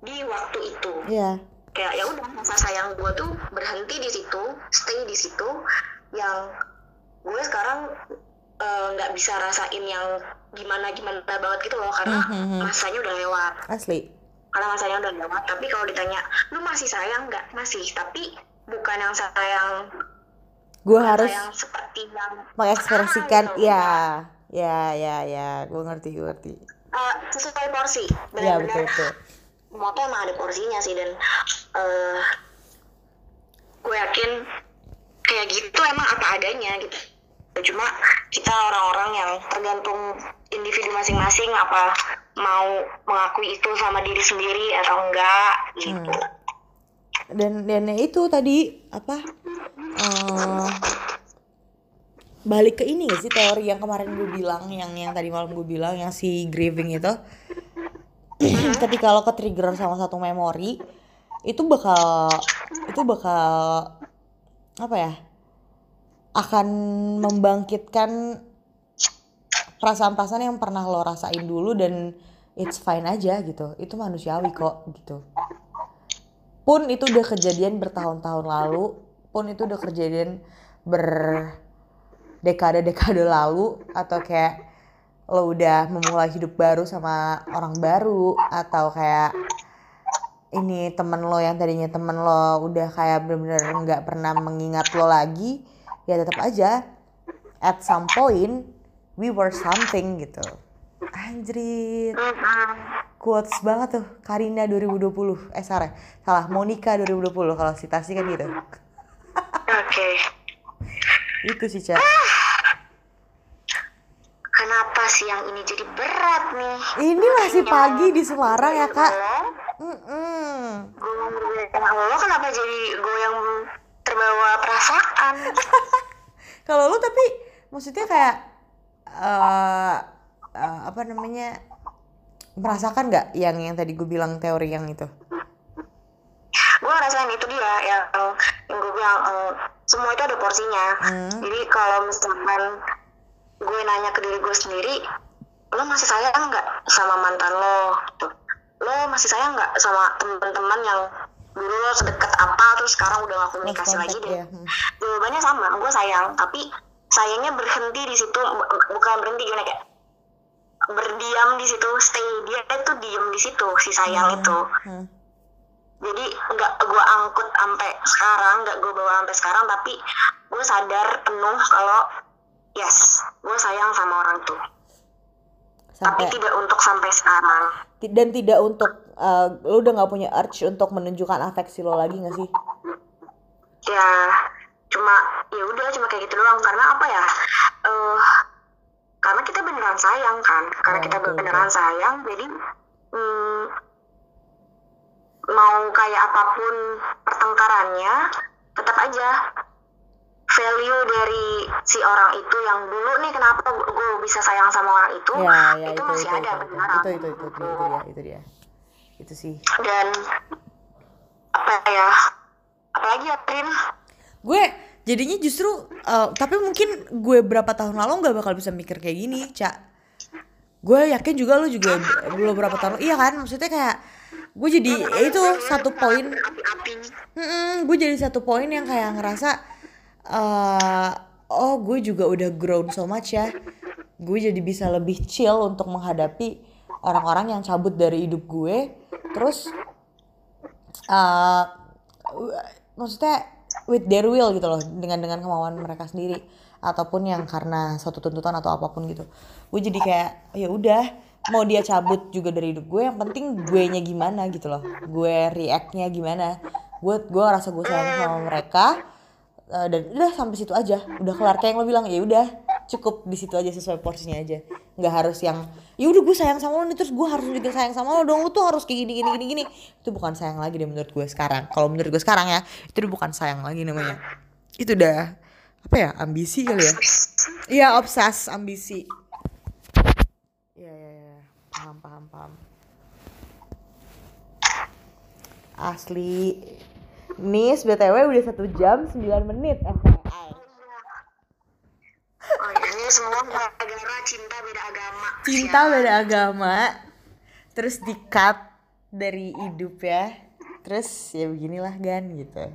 Di waktu itu. Iya. kayak ya udah masa sayang gue tuh berhenti di situ stay di situ yang gue sekarang eh, nggak bisa rasain yang gimana gimana banget gitu loh karena Mhm. masanya udah lewat. Asli. karena masanya udah lewat tapi kalau ditanya lu masih sayang nggak? Masih tapi bukan yang sayang Gue harus sayang seperti yang mengekspresikan sekarang gitu. ya ya ya ya. Gue ngerti gue ngerti. Eh, sesuai porsi. Ya betul betul. moto emang ada porsinya sih dan eh gue yakin kayak gitu emang apa adanya gitu. Cuma kita orang-orang yang tergantung individu masing-masing apa mau mengakui itu sama diri sendiri atau enggak gitu. Dan dan itu tadi apa eh, balik ke ini gak sih teori yang kemarin gue bilang yang yang tadi malam gue bilang yang si grieving itu? Ketika lo ke trigger sama satu memori itu bakal itu bakal apa ya? Akan membangkitkan perasaan-perasaan yang pernah lo rasain dulu dan it's fine aja gitu. Itu manusiawi kok gitu. Pun itu udah kejadian bertahun-tahun lalu pun itu udah kejadian berdekade-dekade lalu atau kayak lo udah memulai hidup baru sama orang baru atau kayak ini temen lo yang tadinya temen lo udah kayak bener-bener nggak pernah mengingat lo lagi ya tetap aja at some point we were something gitu. Anjrit. Quotes banget tuh Karina 2020 eh salah salah Monica 2020 kalau citasi kan gitu. Oke. Itu sih cak kenapa sih yang ini jadi berat nih? Ini masih pagi di Semarang ya kak. Mm-mm. gue lo kenapa jadi gue yang terbawa perasaan? <laughs> Kalau lu tapi maksudnya kayak eh eh, apa namanya merasakan nggak yang yang tadi gue bilang teori yang itu? Gue ngerasain itu dia yang yang gue bilang eh, semua itu ada porsinya. Hmm. jadi kalau misalkan gue nanya ke diri gue sendiri lo masih sayang nggak sama mantan lo gitu. lo masih sayang nggak sama teman-teman yang dulu lo sedekat apa terus sekarang udah gak komunikasi lagi deh ya. Hmm. jawabannya sama gue sayang tapi sayangnya berhenti di situ bu- bukan berhenti gimana kayak berdiam di situ stay dia itu diem di situ si sayang itu Hmm. jadi nggak gue angkut sampai sekarang nggak gue bawa sampai sekarang tapi gue sadar penuh kalau yes gue sayang sama orang tuh. Tapi sampai tidak untuk sampai sekarang. Dan tidak untuk eh, lu udah nggak punya urge untuk menunjukkan afeksi lo lagi nggak sih? Ya cuma ya udah cuma kayak gitu doang. Karena apa ya? Eh karena kita beneran sayang kan? Karena Oh, kita betul, beneran sayang jadi hmm, mau kayak apa pun pertengkarannya tetap aja value dari si orang itu yang dulu nih kenapa gue bisa sayang sama orang itu ya ya itu itu masih itu ada itu, beneran. Itu itu itu itu, itu dia itu dia. Itu sih. Dan apa ya apalagi ya Trin? Gue jadinya justru eh, tapi mungkin gue berapa tahun lalu nggak bakal bisa mikir kayak gini cak gue yakin juga lu juga belum berapa tahun iya kan? Maksudnya kayak gue jadi ya itu satu poin api-api. Mm-mm, gue jadi satu poin yang kayak ngerasa eh oh gue juga udah grown so much ya. Gue jadi bisa lebih chill untuk menghadapi orang-orang yang cabut dari hidup gue. Terus eh maksudnya with their will gitu loh dengan dengan kemauan mereka sendiri. Ataupun yang karena suatu tuntutan atau apa pun gitu. Gue jadi kayak ya udah mau dia cabut juga dari hidup gue yang penting gue nya gimana gitu loh. Gue reactnya gimana. Gue gue rasa gue sayang sama mereka eh, dan udah sampai situ aja. Udah kelar. Kayak yang lo bilang ya udah cukup di situ aja sesuai porsinya aja. Nggak harus yang ya udah gue sayang sama lo nih terus gue harus juga sayang sama lo dong. Lo tuh harus kayak gini gini gini gini. Itu bukan sayang lagi deh menurut gue sekarang. Kalau menurut gue sekarang ya itu bukan sayang lagi namanya. Itu udah apa ya ambisi kali ya? Iya obses ambisi. Iya iya iya. Paham paham paham. Asli Nis BTW udah satu jam 9 menit FYI Oh ya, ini semua gara-gara cinta beda agama. cinta beda agama. Terus di cut dari hidup ya. Terus ya beginilah gan gitu.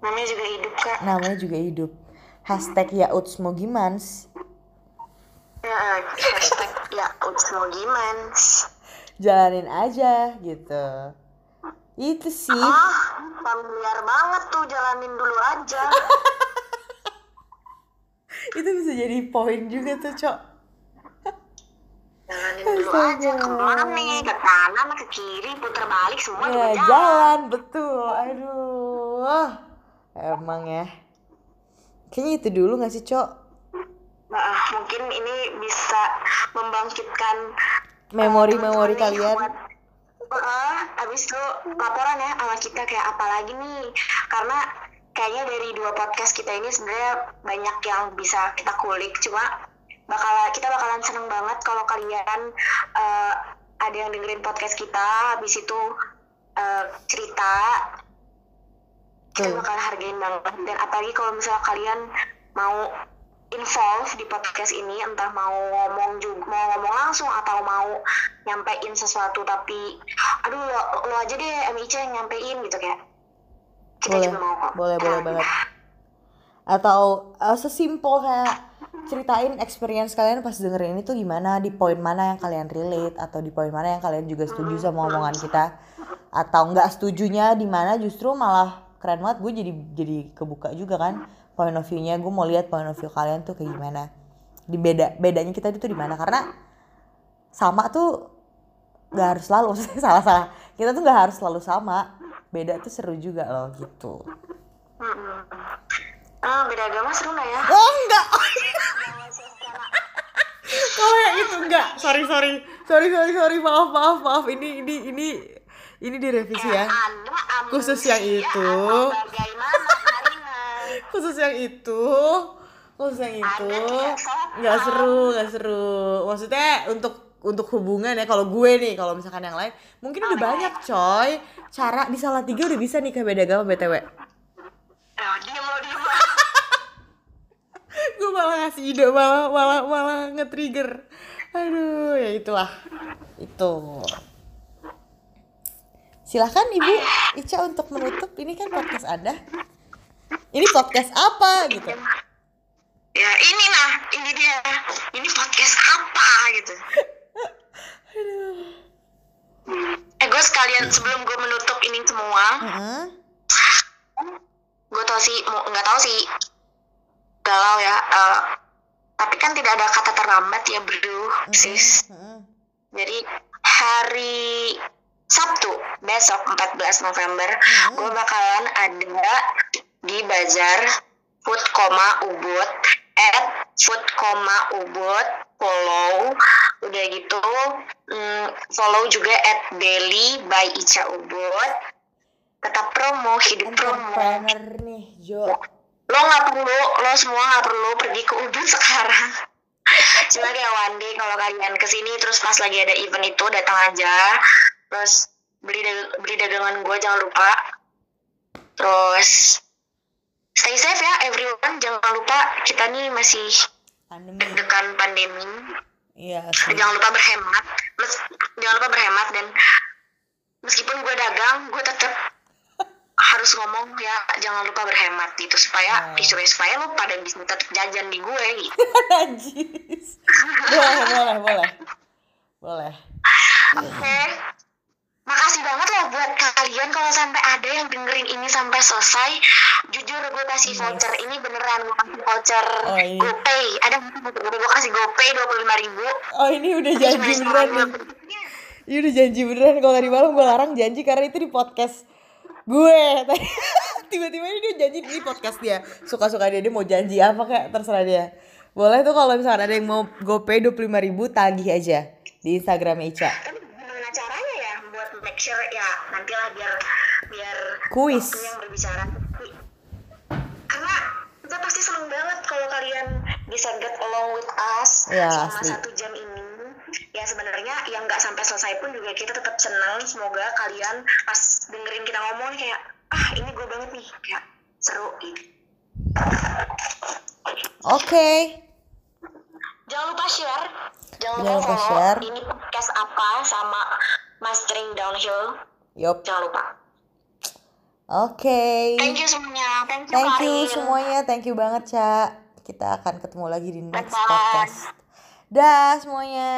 Namanya juga hidup kak. Namanya juga hidup. Hashtag ya uts mau gimans ya hashtag ya uts mau gimana jalanin aja gitu. Itu sih. Ah familiar banget tuh jalanin dulu aja. <laughs> Itu bisa jadi poin juga tuh cok. Jalanin dulu aja ke mana nih? Ke kanan ke kiri putar balik semua ya jalan. jalan betul. Aduh. Emang ya. Kayaknya itu dulu gak sih cok? Nah, mungkin ini bisa membangkitkan memori-memori kalian. Heeh, abis itu laporan ya sama kita kayak apa lagi nih? Karena kayaknya dari dua podcast kita ini sebenarnya banyak yang bisa kita kulik. Cuma bakal kita bakalan seneng banget kalau kalian eh, ada yang dengerin podcast kita. Habis itu eh, cerita. Kita bakal hargain banget. Dan apalagi kalau misalnya kalian mau involve di podcast ini entah mau ngomong juga mau ngomong langsung atau mau nyampein sesuatu tapi aduh lo, lo aja deh MIC yang nyampein gitu kayak. Kita boleh. juga mau kok. Boleh boleh Nah, banget. Atau uh, sesimpel kayak ceritain experience kalian pas dengerin ini tuh gimana di poin mana yang kalian relate atau di poin mana yang kalian juga setuju sama omongan kita. Atau nggak setujunya di mana justru malah keren banget gue jadi jadi kebuka juga kan point of view-nya gue mau lihat point of view kalian tuh kayak gimana. Di beda bedanya kita itu di mana? Karena sama tuh nggak harus selalu <laughs> salah salah kita tuh nggak harus selalu sama. Beda tuh seru juga loh gitu. Mm-mm. ah beda agama seru nggak ya? Oh enggak. <laughs> Kalau yang itu enggak. Sorry sorry. Sorry sorry sorry. Maaf maaf maaf. Ini ini ini ini direvisi ya. Amnesia Khusus yang itu. bagaimana khusus yang itu. Khusus yang itu. nggak seru nggak seru. Maksudnya untuk untuk hubungan ya kalau gue nih kalau misalkan yang lain mungkin udah banyak coy. Cara di salah tiga udah bisa nikah beda agama btw oh, lo <laughs> gue malah ngasih ide malah malah malah nge-trigger. Aduh ya itulah. Itu. Silahkan ibu Ica untuk menutup. Ini kan podcast anda ini podcast apa gitu ya ini lah ini dia ini podcast apa gitu eh gue sekalian sebelum gue menutup ini semua Heeh. gue tau sih mau nggak tahu sih galau ya eh, tapi kan tidak ada kata terlambat ya bro sis Heeh. jadi hari Sabtu besok 14 November Hmm. gue bakalan ada di bazar food koma ubud at food koma ubud follow udah gitu mm, follow juga at daily by Ica ubud. Tetap promo hidup promo. nih Jo. Lo nggak perlu lo semua nggak perlu pergi ke ubud <laughs> sekarang. Cuma kayak one day kalau kalian ke sini terus pas lagi ada event itu datang aja. Terus beli dag- beli dagangan gue jangan lupa. Terus stay safe ya everyone. Jangan lupa kita nih masih pandemi. degan pandemi. Iya jangan lupa berhemat. Mes- jangan lupa berhemat dan meskipun gue dagang gue tetap <laughs> harus ngomong ya jangan lupa berhemat gitu supaya Oh. supaya supaya lo pada bisa tetap jajan di gue gitu. <laughs> Boleh boleh boleh. Boleh. Oke. Makasih banget loh buat kalian kalau sampai ada yang dengerin ini sampai selesai. Jujur gue kasih voucher. Ini beneran gue kasih voucher Oh, iya. GoPay. Ada gue kasih GoPay dua puluh lima ribu. oh ini udah janji beneran nih. ini udah janji beneran. Kalau tadi malam gue larang janji karena itu di podcast gue. Tadi- <laughs> tiba-tiba ini dia janji di podcast dia. Suka-suka dia dia mau janji apa kayak terserah dia. Boleh tuh kalau misalkan ada yang mau gopay dua puluh lima ribu tagih aja di Instagramnya Ica. Tapi gimana caranya? ya make sure ya nantilah biar biar Kuis. yang berbicara. Karena kita pasti seneng banget kalau kalian bisa get along with us Ya, selama asli. satu jam ini. Ya sebenarnya yang nggak sampai selesai pun juga kita tetap senang. Semoga kalian pas dengerin kita ngomong kayak ah ini gue banget nih kayak seru gitu. oke Jangan lupa share. Jangan lupa Jangan lupa follow. share. Ini podcast apa sama Mastering Downhill. Yup. Jangan lupa. Oke. Thank you semuanya. Thank you, Thank you Karin. semuanya. Thank you banget, Ca. Kita akan ketemu lagi di next Bye-bye. podcast. Dah semuanya.